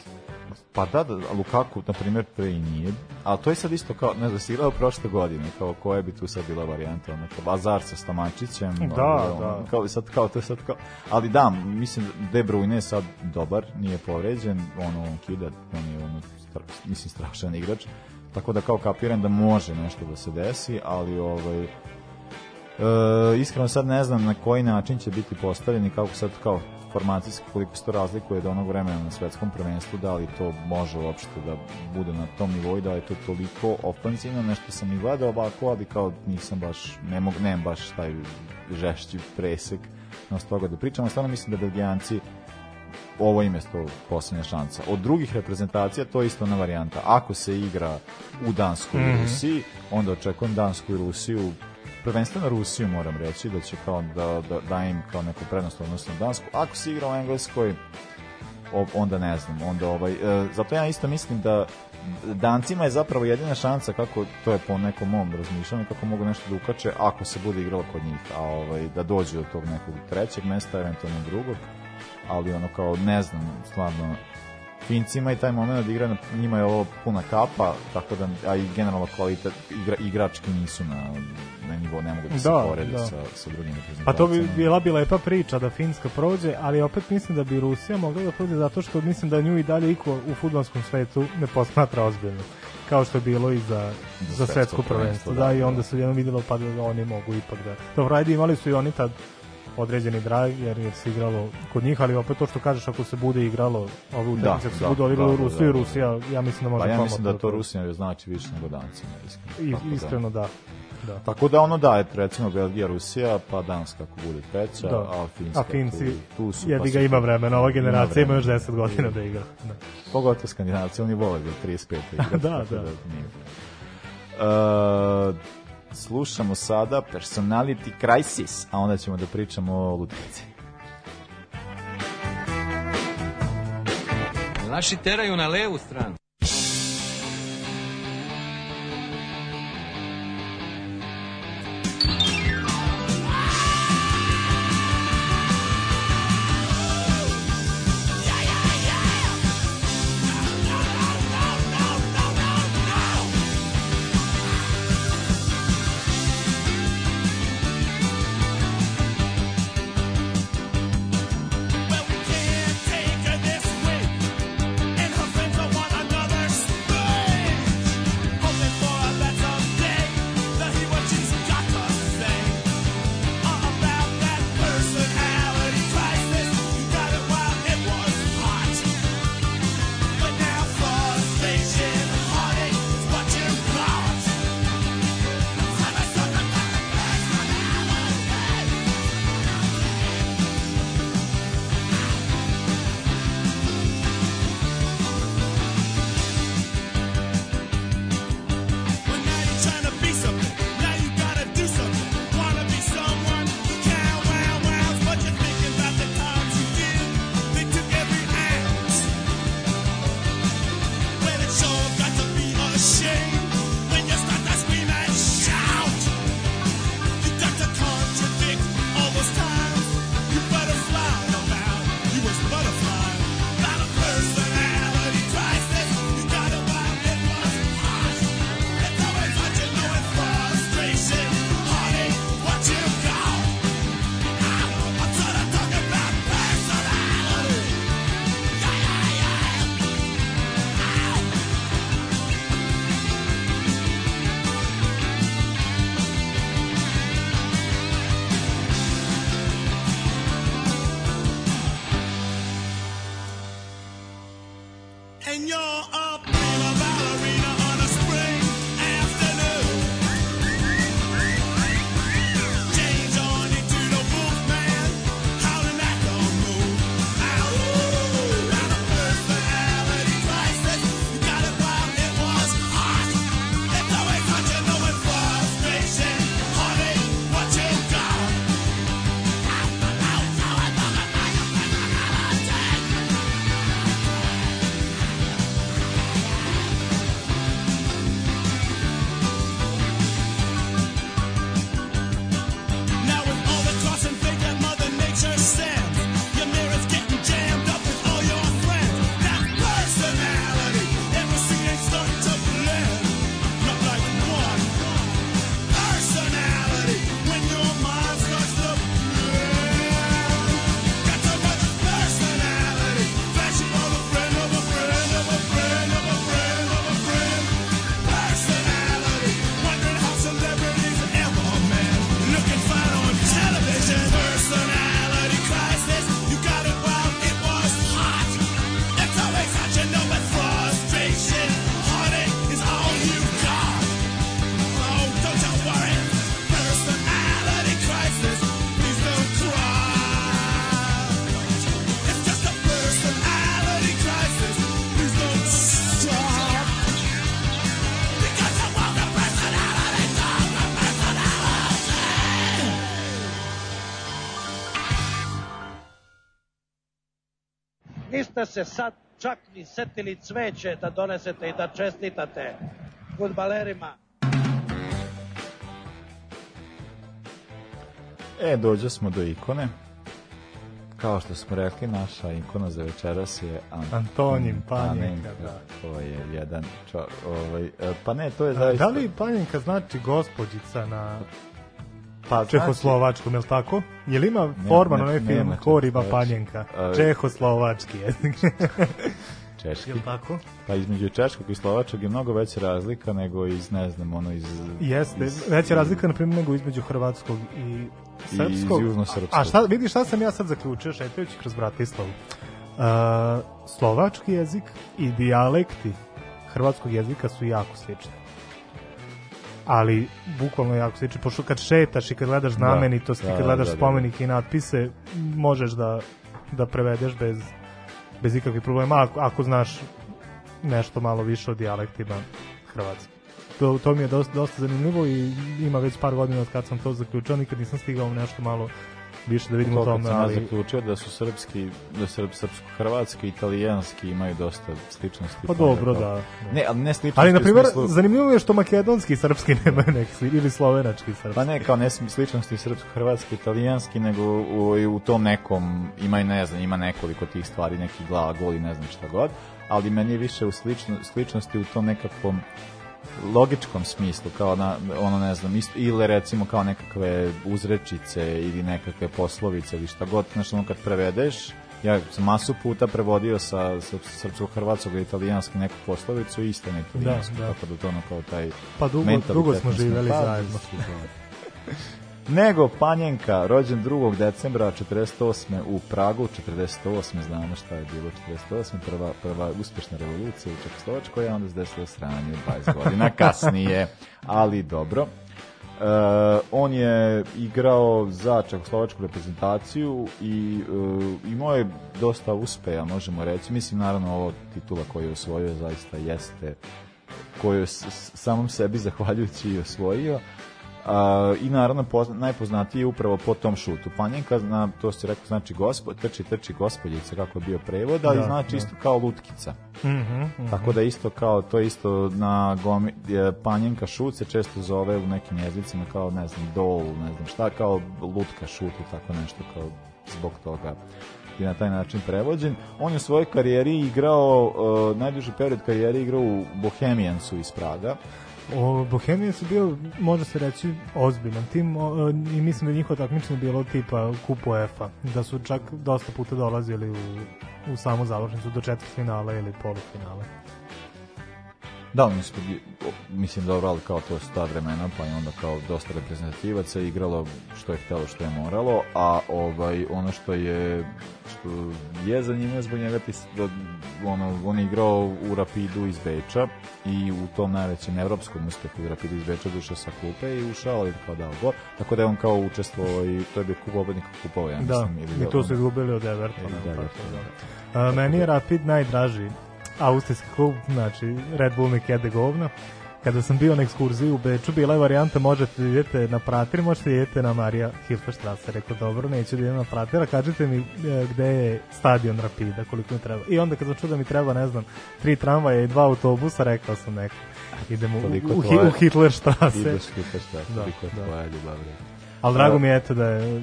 Speaker 2: Pa da, da, Lukaku, na primjer, pre i nije. A to je sad isto kao, ne znam, si igrao prošle godine, kao koja bi tu sad bila varijanta, ono, kao Azar sa Stamačićem. Da, ono, da. Kao, sad, kao, to je sad kao, ali da, mislim, De Bruyne je sad dobar, nije povređen, ono, on kida, on je, ono, stra, mislim, strašan igrač tako da kao kapiram da može nešto da se desi, ali ovaj, E, iskreno sad ne znam na koji način će biti postavljeni kako sad kao formacijski koliko se to razlikuje od onog vremena na svetskom prvenstvu, da li to može uopšte da bude na tom nivou i da li je to toliko ofenzivno, nešto sam i gledao ovako, ali kao nisam baš, ne mogu, nemam baš taj žešći presek na toga da pričamo, stvarno mislim da Belgijanci ovo im je to posljednja šansa. Od drugih reprezentacija to je isto na varijanta. Ako se igra u Danskoj mm -hmm. Rusiji, onda očekujem Dansku i Rusiju prvenstveno Rusiju moram reći da će kao da, da, da im kao neku prednost odnosno Dansku. Ako se igra u Engleskoj onda ne znam, onda ovaj e, zato ja isto mislim da Dancima je zapravo jedina šansa kako to je po nekom mom razmišljanju kako mogu nešto da ukače ako se bude igralo kod njih, a ovaj da dođu do tog nekog trećeg mesta, eventualno drugog ali ono kao ne znam, stvarno Finci ima i taj moment da igra, njima je ovo puna kapa, tako da, a i generalno kvalitet igra, igrački nisu na, na nivo, ne mogu da se da, porede da. sa, sa drugim reprezentacijama.
Speaker 4: Pa to bi bila bi lepa priča da Finska prođe, ali opet mislim da bi Rusija mogla da prođe zato što mislim da nju i dalje iko u futbolskom svetu ne posmatra ozbiljno kao što je bilo i za, za, za svetsko prvenstvo, da, da, i onda da. se jedno videlo pa da oni mogu ipak da. Dobro, ajde imali su i oni tad određeni drag jer je se igralo kod njih, ali opet to što kažeš ako se bude igralo ove da, utakmice, ako se da, bude odigralo da, u Rusiji, Rusija, ja mislim da može pa
Speaker 2: ja mislim da to Rusija znači više nego Dancima,
Speaker 4: iskreno. I, iskreno da. Da.
Speaker 2: Tako da ono da, recimo Belgija, Rusija, pa Danska ako bude treća, da.
Speaker 4: a
Speaker 2: Finska a Finci, tu, tu su. Pa Jedi
Speaker 4: ga ima vremena, ova generacija ima, ima još 10 godina da igra. Da.
Speaker 2: Pogotovo Skandinavci, oni vole da 35 *laughs* igra.
Speaker 4: da, da. da Uh,
Speaker 2: Slušamo sada Personality Crisis, a onda ćemo da pričamo o lutnici. Naši teraju na levu stranu.
Speaker 5: niste se sad čak ni setili
Speaker 2: cveće
Speaker 5: da donesete i da čestitate
Speaker 2: futbalerima. E, dođe smo do ikone. Kao što smo rekli, naša ikona za večeras je An Antonin Panjenka. Da. To je jedan čo, ovaj, e, pa ne, to je
Speaker 4: da, zaista... Da li Panjenka znači gospodica na... Pa, znači- Čehoslovačkom, je li tako? Je li ima forman onaj film Koriba Panjenka? E- Čehoslovački jezik. *laughs*
Speaker 2: češki. Jel tako? Pa između češkog i slovačkog je mnogo veća razlika nego iz, ne znam, ono iz...
Speaker 4: Jeste, iz, veća razlika, na primjer, nego između hrvatskog i srpskog. I
Speaker 2: iz
Speaker 4: južno-srpskog. A, a šta, vidi šta sam ja sad zaključio šetajući kroz Bratislavu. Uh, slovački jezik i dijalekti hrvatskog jezika su jako slični ali bukvalno jako slično, pošto kad šetaš i kad gledaš da. znamenitosti, da, da, kad gledaš da, da, spomenike i natpise, možeš da, da prevedeš bez, bez ikakvih problema, ako, ako znaš nešto malo više o dijalektima Hrvatske. To, to mi je dosta, dosta zanimljivo i ima već par godina od kad sam to zaključio, nikad nisam stigao nešto malo više da vidimo o tome. Ali...
Speaker 2: zaključio da su srpski, da srp, srpsko-hrvatski italijanski imaju dosta sličnosti.
Speaker 4: Pa dobro, da, da.
Speaker 2: Ne,
Speaker 4: ali
Speaker 2: ne sličnosti
Speaker 4: Ali, na primjer, smislu... zanimljivo je što makedonski i srpski *laughs* nemaju neki, ili slovenački i srpski.
Speaker 2: Pa ne, kao ne sličnosti srpsko-hrvatski italijanski, nego u, u tom nekom, ima ne znam, ima nekoliko tih stvari, neki glagol i ne znam šta god, ali meni je više u slično, sličnosti u tom nekakvom logičkom smislu, kao na, ono ne znam, isto, ili recimo kao nekakve uzrečice ili nekakve poslovice ili šta god, znaš ono kad prevedeš, ja sam masu puta prevodio sa srpskog hrvatskog i italijanski neku poslovicu i isto na da, da. tako da to ono kao taj
Speaker 4: pa
Speaker 2: dugo, dugo
Speaker 4: smo živeli pa, zajedno.
Speaker 2: *laughs* nego Panjenka, rođen 2. decembra 48. u Pragu, 48. znamo šta je bilo 48. prva, prva uspešna revolucija u Čekoslovačkoj, a onda se desilo sranje 20 godina kasnije, ali dobro. E, on je igrao za Čekoslovačku reprezentaciju i e, imao je dosta uspeja, možemo reći. Mislim, naravno, ovo titula koju je osvojio zaista jeste koju je samom sebi zahvaljujući i osvojio, a, i naravno pozna, najpoznatiji je upravo po tom šutu. Panjenka, na, to se rekao, znači gospod, trči, trči gospoljica, kako je bio prevod, ali da, znači da. isto kao lutkica.
Speaker 4: Mm -hmm, mm -hmm.
Speaker 2: Tako da isto kao, to isto na gomi, panjenka šut se često zove u nekim jezicima kao, ne znam, dol, ne znam šta, kao lutka šut i tako nešto, kao zbog toga je na taj način prevođen. On je u svojoj karijeri igrao, uh, najduži period karijeri igrao u Bohemiansu iz Praga,
Speaker 4: O, Bohemija su bio, može se reći, ozbiljan tim o, i mislim da njihova takmična bilo tipa Kup UEFA, da su čak dosta puta dolazili u, u samu završnicu do četvrtfinala ili polufinala.
Speaker 2: Da, mislim, mislim dobro, ali kao to su ta vremena, pa i onda kao dosta reprezentativaca igralo što je htelo, što je moralo, a ovaj, ono što je što je zanimljivo zbog njega ti da, ono, on je igrao u Rapidu iz Beča i u tom najvećem evropskom uspehu u Rapidu iz Beča došao sa klupe i ušao i kao dao gol, tako da je on kao učestvovao i to je bio kup obodnik kupovao, ja da, mislim.
Speaker 4: Da, ili i
Speaker 2: to
Speaker 4: su izgubili od Evertona. Da, da, da, meni je Rapid najdraži austrijski klub, znači Red Bull Nekede govno. Kada sam bio na ekskurziji u Beču, bila je varijanta možete da idete na Prater, možete da idete na Marija Hilferstrasse. Rekao, dobro, neću da idem na Prater, a kažete mi e, gde je stadion Rapida, koliko mi treba. I onda kad sam čuo da mi treba, ne znam, tri tramvaja i dva autobusa, rekao sam neko. Idemo u, u, u Hitlerstrasse. Ideš Hitlerstrasse, da, koliko
Speaker 2: je da. tvoja ljubav.
Speaker 4: Ali drago mi
Speaker 2: je
Speaker 4: eto da je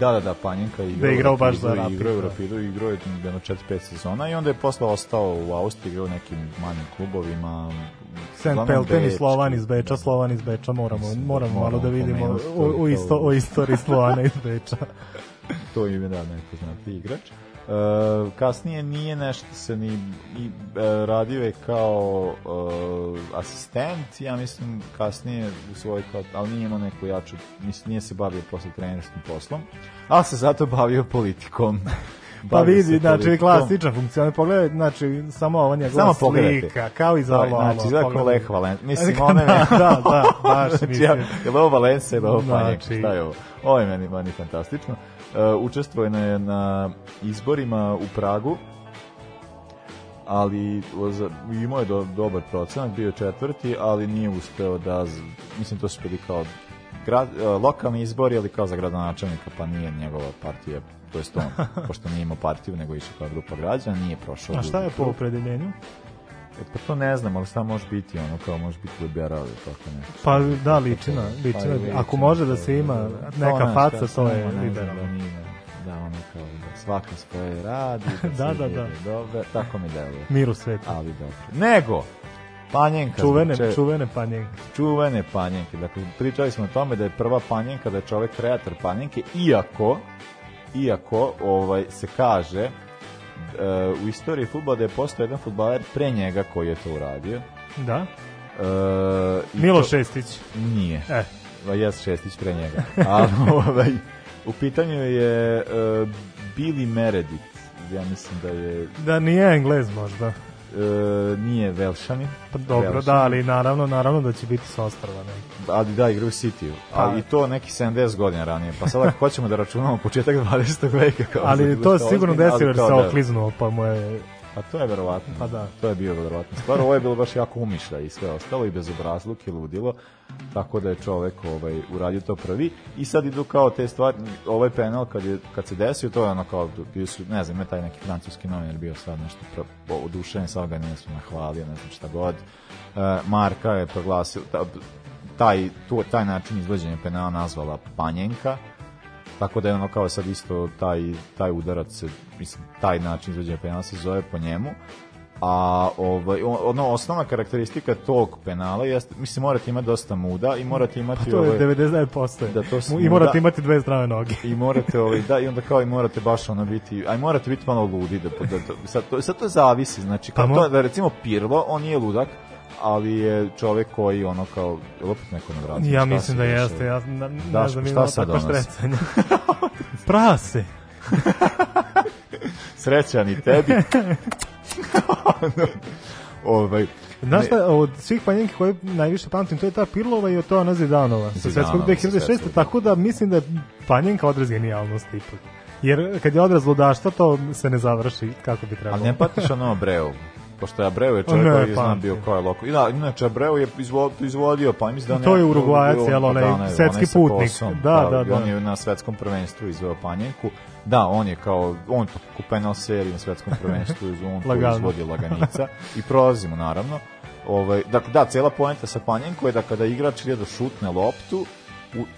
Speaker 2: Da, da, da, Panjenka igrao, da je igrao baš za Rapid. Igrao je u da. Rapidu, igrao je jedno 4-5 sezona i onda je posle ostao u Austriji, igrao nekim manjim klubovima.
Speaker 4: St. Pelten i Slovan iz Beča, Slovan iz Beča, moramo, moramo, da moramo malo da vidimo o, o, isto, o istoriji Slovana iz Beča.
Speaker 2: *laughs* to ime da neko znati igrač. E, kasnije nije nešto se ni i, e, radio je kao e, asistent, ja mislim kasnije u svojoj kao, ali nije imao neku jaču, mislim nije se bavio posle trenerskim poslom, ali se zato bavio politikom.
Speaker 4: *laughs* pa vidi, znači klasičan funkcioner, pogledaj, znači samo ovo njegova samo pogledajte.
Speaker 2: kao i za da, ovo. Znači, izgleda kao Lech Valent, mislim, znači, ona je... *laughs* da, da, baš *laughs* znači, mislim. znači, mislim. Ja, je li ovo Valense, je ovo znači, Panjek, šta je ovo? Ovo je meni, meni fantastično. Uh, učestvovao je na izborima u Pragu ali imao je do, dobar procenat, bio četvrti, ali nije uspeo da, mislim to su bili kao grad, uh, lokalni izbori, ali kao za gradonačelnika, pa nije njegova partija, to je on, *laughs* pošto nije imao partiju, nego išao kao grupa građana, nije prošao.
Speaker 4: A šta je po opredeljenju?
Speaker 2: E, pa to ne znam, ali šta može biti ono, kao može biti liberal da ili tako
Speaker 4: nešto. Pa da, ličina, ličina. Pa, ako može da se ima da, da, neka to faca, kao, to je liberal. Da, nije,
Speaker 2: da ono kao da svaka svoje radi, *laughs* da, da, da. Dobro, tako mi deluje.
Speaker 4: Miru
Speaker 2: sveta. Ali dobro. Nego, panjenka.
Speaker 4: Čuvene, znači, čuvene
Speaker 2: panjenke. Čuvene panjenke. Dakle, pričali smo o tome da je prva panjenka, da je čovek kreator panjenke, iako, iako ovaj, se kaže uh, u istoriji futbola da je postao jedan futbaler pre njega koji je to uradio.
Speaker 4: Da. Uh, eh, Milo to... Šestić.
Speaker 2: Nije. E. Ba, pa jes Šestić pre njega. Ali *laughs* ovaj, u pitanju je uh, Billy Meredith. Ja mislim da je...
Speaker 4: Da nije Englez možda
Speaker 2: e, nije Velšani.
Speaker 4: Pa dobro, Velšanin. da, ali naravno, naravno da će biti sa ostrava. Ne.
Speaker 2: Ali da, igra u City-u. Pa, I to neki 70 godina ranije. Pa sad ako hoćemo da računamo početak 20. veka. Kao
Speaker 4: ali to siglo, sigurno desilo jer se da- okliznuo, pa mu je
Speaker 2: Pa to je verovatno. Pa da. To je bio verovatno. Stvarno, ovo je bilo baš jako umišlja i sve ostalo i bezobrazluk i ludilo. Tako da je čovek ovaj, uradio to prvi. I sad idu kao te stvari, ovaj penal kad, je, kad se desio, to je ono kao, bili su, ne znam, je taj neki francuski novinar bio sad nešto pro, odušen, sad ga nije nahvalio, ne znam šta god. E, Marka je proglasio, taj, to, taj način izvođenja penala nazvala Panjenka Tako da je ono kao sad isto taj, taj udarac, mislim, taj način izvođenja penala se zove po njemu. A ovaj, ono, osnovna karakteristika tog penala jeste, mislim, morate imati dosta muda i morate imati... Pa
Speaker 4: to je ovaj, 99%. Da, to I morate imati dve strane noge.
Speaker 2: I morate, ovaj, da, i onda kao i morate baš ono biti, aj morate biti malo ludi. Da, da, da sad, to, sad to zavisi, znači, kao pa to, da recimo Pirlo, on je ludak, ali je čovek koji ono kao lopit neko na vratu.
Speaker 4: Ja mislim da jeste, ja na, ne
Speaker 2: znam ima sad
Speaker 4: ono. *laughs* Prase.
Speaker 2: Srećan i tebi.
Speaker 4: ovaj Znaš šta, od svih panjenki koje najviše pamtim, to je ta Pirlova i od to Ana Zidanova sa svetskog 2006. Tako da mislim da je panjenka odraz genijalnost ipak. Jer kad je odraz ludaštva, to se ne završi kako bi trebalo. Ali ne
Speaker 2: patiš ono breo, pošto je Abreu je čovjek koji je znam bio ko je loko. Da, inače Abreu je izvodio, izvodio pa mislim da
Speaker 4: ne. To je Urugvajac, jel, onaj svetski putnik. Da, da, da.
Speaker 2: On da. je na svetskom prvenstvu izveo panjenku. Da, on je kao, on to kupeno seriji na svetskom prvenstvu *laughs* on to izvodio laganica i prolazimo naravno. Ovaj, dakle, da, cela poenta sa panjenkom je da kada igrač ide da šutne loptu,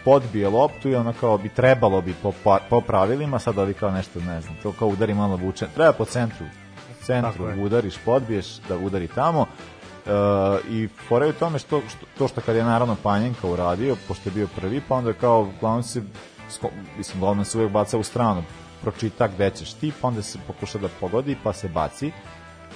Speaker 2: podbije loptu i ona kao bi trebalo bi po, pa, po pravilima, sad ovi kao nešto, ne znam, to kao udari malo vuče, treba po centru centru, udariš, podbiješ, da udari tamo. E, i fore u tome što, što, to što kad je naravno Panjenka uradio, pošto je bio prvi, pa onda kao uglavnom se, mislim, uglavnom se uvijek baca u stranu, pročita gde ćeš ti, pa onda se pokuša da pogodi, pa se baci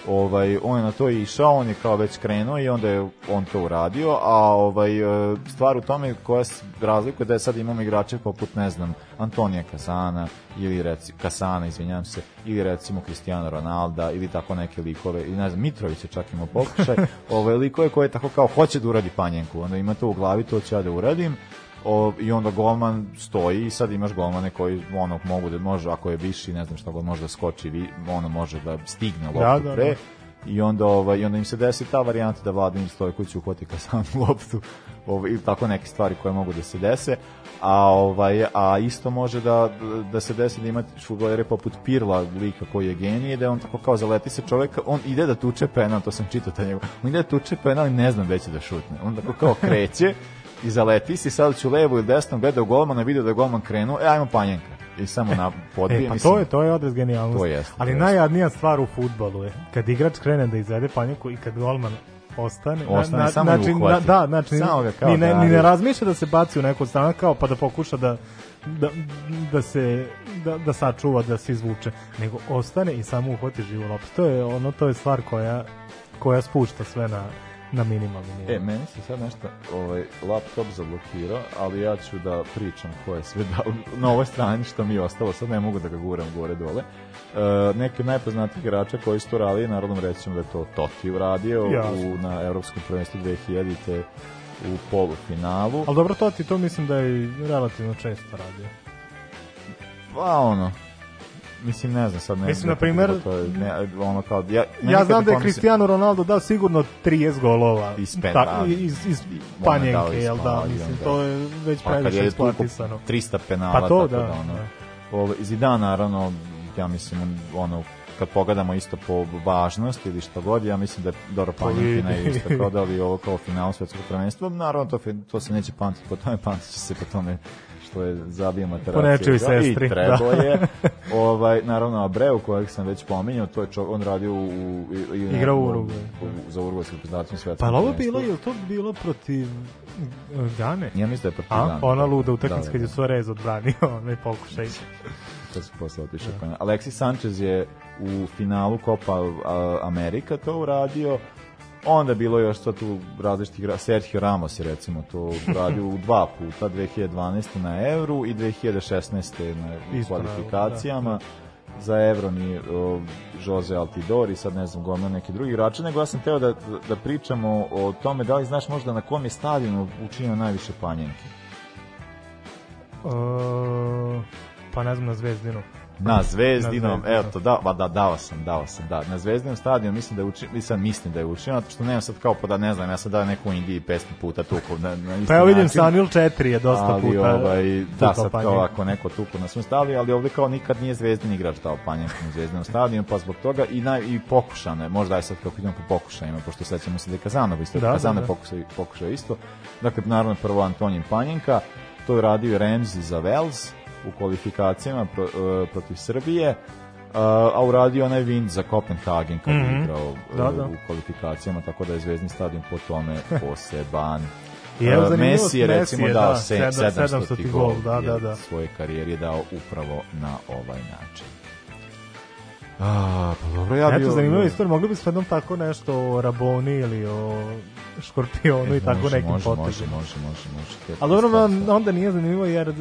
Speaker 2: ovaj on je na to išao, on je kao već krenuo i onda je on to uradio, a ovaj e, stvar u tome koja razlikuje da je sad imamo igrače poput ne znam Antonija Kasana ili reci Kasana, izvinjavam se, ili recimo Cristiano Ronalda ili tako neke likove ili ne znam Mitrović je čak imao pokušaj, *laughs* ovaj likove koje tako kao hoće da uradi panjenku, onda ima to u glavi to će ja da uradim o, i onda golman stoji i sad imaš golmane koji ono mogu da može ako je viši ne znam šta god može da skoči vi, ono može da stigne loptu da, da, pre da. i onda ovaj i onda im se desi ta varijanta da Vladimir Stojković uhvati ka sam *laughs* loptu ovaj i tako neke stvari koje mogu da se dese a ovaj a isto može da da se desi da imate fudbalere poput Pirla lika koji je genije da on tako kao zaleti se čoveka on ide da tuče penal to sam čitao taj njegov on ide da tuče penal i ne znam gde će da šutne on tako kao kreće i zaleti si, sad ću levo ili desno, gledao da golmana, video da golman krenuo, e, ajmo panjenka. I samo na *laughs* e, podbije. E,
Speaker 4: pa
Speaker 2: to
Speaker 4: je, to je odraz genijalnosti. To jeste, Ali to jeste. najjadnija stvar u futbalu je kad igrač krene da izvede panjenku i kad golman ostane. Ostane, na, na, samo znači, na, da, znači, samo ga kao ni, ne, da, ni ne razmišlja da se baci u neku stranu kao pa da pokuša da, da, da se da, da sačuva, da se izvuče, nego ostane i samo uhvati živu loptu. To je ono, to je stvar koja koja spušta sve na na minimalni nivo.
Speaker 2: E, meni
Speaker 4: se
Speaker 2: sad nešto ovaj, laptop zablokirao, ali ja ću da pričam ko je sve da, na ovoj strani što mi je ostalo, sad ne mogu da ga guram gore dole. E, neki najpoznatijih igrača koji su to radili, narodom reći da je to Totti uradio u, na Evropskom prvenstvu 2000 te u polufinalu.
Speaker 4: Ali dobro, Totti to mislim da je relativno često radio.
Speaker 2: Pa ono, Mislim, ne znam sad.
Speaker 4: Ne, Mislim, na primjer...
Speaker 2: Ne,
Speaker 4: ono kao, ja, ja znam da je Cristiano Ronaldo dao sigurno 30 golova. Iz pet, da, iz, iz da panjenke, jel da? Mislim,
Speaker 2: da.
Speaker 4: to je već previše
Speaker 2: isplatisano. 300 penala, pa to, tako da, da ono. Da. Ovo, Zidane, naravno, ja mislim, ono, kad pogledamo isto po važnosti ili što god, ja mislim da je Doro Panjetina i isto prodali *laughs* ovo kao final svetskog prvenstva. Naravno, to, to se neće pamtiti po tome, pamtit će se po tome što je zabio
Speaker 4: materaciju. Da, i sestri. I da. trebao da.
Speaker 2: je. Ovaj, naravno, Abreu, kojeg sam već pominjao, to je čov, on radio u... u,
Speaker 4: u Igrao
Speaker 2: u
Speaker 4: Urugu.
Speaker 2: Za Urugvajsku reprezentaciju
Speaker 4: sveta. Pa ovo bilo, je to bilo protiv e, Gane?
Speaker 2: Ja mislim da je protiv Gane.
Speaker 4: Ona luda utakmica da, kad
Speaker 2: je
Speaker 4: Suarez odbranio *laughs* onaj pokušaj.
Speaker 2: kad su posle otišao. Da. Alexis Sanchez je u finalu Copa Amerika to uradio, Onda bilo još sad tu različitih igra. Sergio Ramos je recimo to radio u dva puta, 2012. na Evru i 2016. na Isto, kvalifikacijama. Da, da, Za Evro ni Jose Altidor i sad ne znam gomila neki drugi igrači, nego ja sam teo da, da pričamo o tome da li znaš možda na kom je stadionu učinio najviše panjenki.
Speaker 4: Uh, pa ne znam na Zvezdinu
Speaker 2: na Zvezdinom, evo to, da, ba, da, dao sam, dao sam, da. Na Zvezdinom stadionu mislim da je učinio, mislim, mislim da je učinio, zato što nemam sad kao, pa da ne znam, ja sam dao neku Indiji 500 puta tuku. Na, na pa ja vidim,
Speaker 4: Sanil 4 je dosta ali, puta.
Speaker 2: Ovaj, da, sad kao ovako neko tuku na svom stadionu, ali ovde kao nikad nije Zvezdin igrač dao na Zvezdinom stadionu, pa zbog toga i, na, i pokušano je, možda je sad kako idemo po pokušajima, pošto sećamo se da je Kazanova isto, da, Kazanova da, da. Pokušaj, pokušaj isto. Dakle, naravno prvo Antonin Panjenka, to je radio Remzi za Vels, u kvalifikacijama pro, uh, protiv Srbije, uh, a uradio onaj win za Kopenhagen kad mm -hmm. je mhm. igrao e, da, da. u kvalifikacijama, tako da je Zvezdni stadion po tome *laughs* poseban. I evo Messi je recimo Messi dao da, 700, 700 gol, da, da, da. svoje karijere dao upravo na ovaj način. A, pa dobro, ja bih... Eto,
Speaker 4: zanimljiva istorija, mogli bi s jednom tako nešto o Raboni ili o Škorpionu e, i tako može, nekim potezima.
Speaker 2: Može, može, može, može.
Speaker 4: Ali dobro, onda nije zanimljivo jer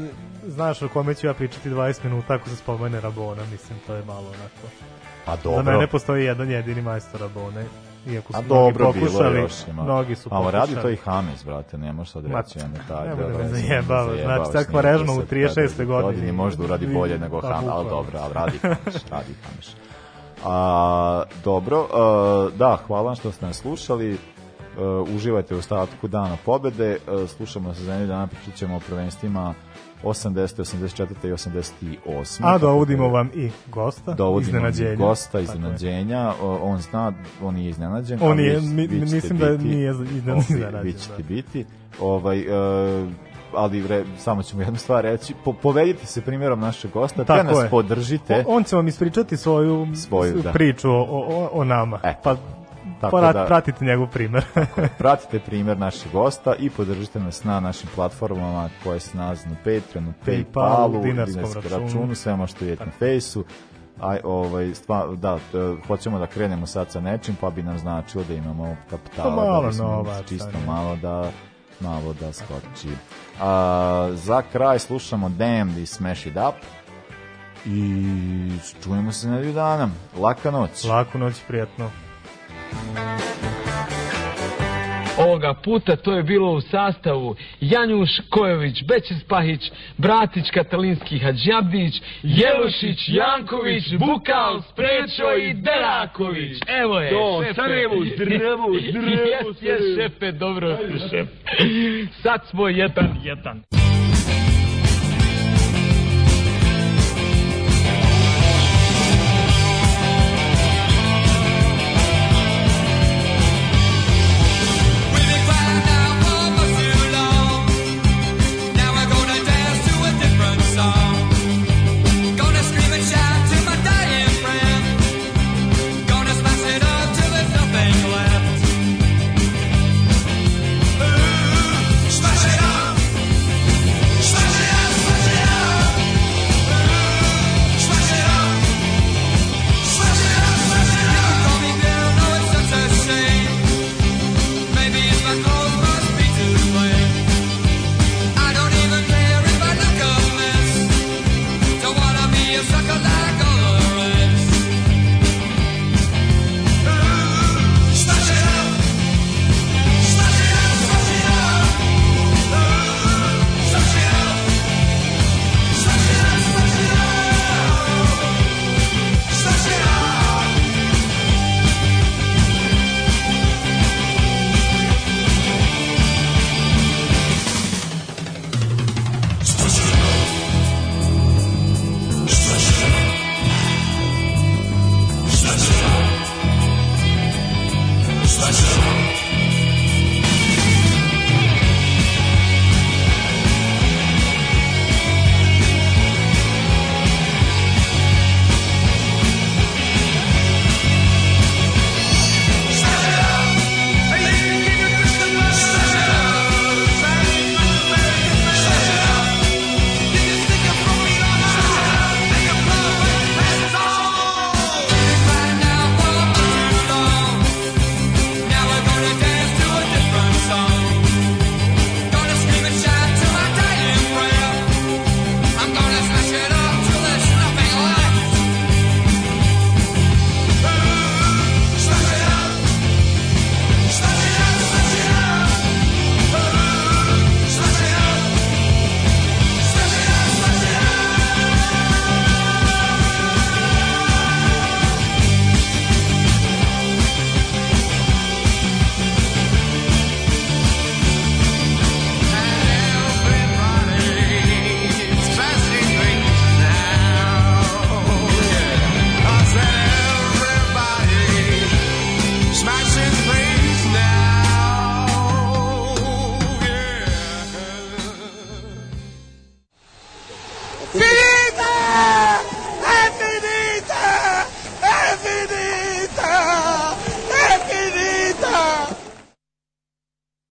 Speaker 4: znaš o kome ću ja pričati 20 minuta ako se spomene Rabona, mislim, to je malo onako.
Speaker 2: Pa dobro.
Speaker 4: Za
Speaker 2: mene
Speaker 4: postoji jedan jedini majstor Rabone, iako su A dobro, pokušali, bilo još ima. mnogi su pokušali. Ali
Speaker 2: radi to i Hames, brate, ne možeš sad reći. Ma, ja ne, taj, ne da
Speaker 4: me zajebava, znači sad Kvarežno u 36. godini.
Speaker 2: Možda uradi bolje i, nego pa Hames, ali dobro, ali radi Hames, radi Hames. A, dobro, a, e, da, hvala što ste nas slušali. Uh, uživajte u ostatku dana pobede. Uh, slušamo se za nedelju dan, pričat ćemo o prvenstvima 80. 84. i 88.
Speaker 4: A dovodimo vam i gosta, dovodimo iznenađenja.
Speaker 2: gosta, iznenađenja. On zna, on je iznenađen. On je,
Speaker 4: mi, mi, mislim da nije iznenađen. Vi
Speaker 2: ćete da. biti. Ovaj, uh, ali re, samo ćemo jednu stvar reći, po, povedite se primjerom našeg gosta, Tako te nas je. podržite.
Speaker 4: O, on će vam ispričati svoju, svoju da. priču o, o, o nama. E. Pa Tako Prat, da, pratite njegov primer.
Speaker 2: *laughs* pratite primer naših gosta i podržite nas na našim platformama koje se nalaze na Patreonu, Paypalu, dinarskom, dinarskom računu, svema što je na fejsu. Aj, ovaj, stva, da, t, e, hoćemo da krenemo sad sa nečim, pa bi nam značilo da imamo kapitala, pa malo da smo nova, čisto malo da malo da skoči. A, za kraj slušamo Damn the Smash It Up i čujemo se na dana. Laka noć.
Speaker 4: Laku noć, prijatno.
Speaker 6: Ovoga puta to je bilo u sastavu Janjuš Kojović, Bečes Pahić, Bratić Katalinski Hadžabdić, Jelušić, Janković, Bukal, Sprečo i Deraković. Evo je,
Speaker 5: Do, šefe. Sarajevo, drevo, *laughs* drevo,
Speaker 6: jes, jes, šefe, dobro, šefe. Sad smo jedan, jedan.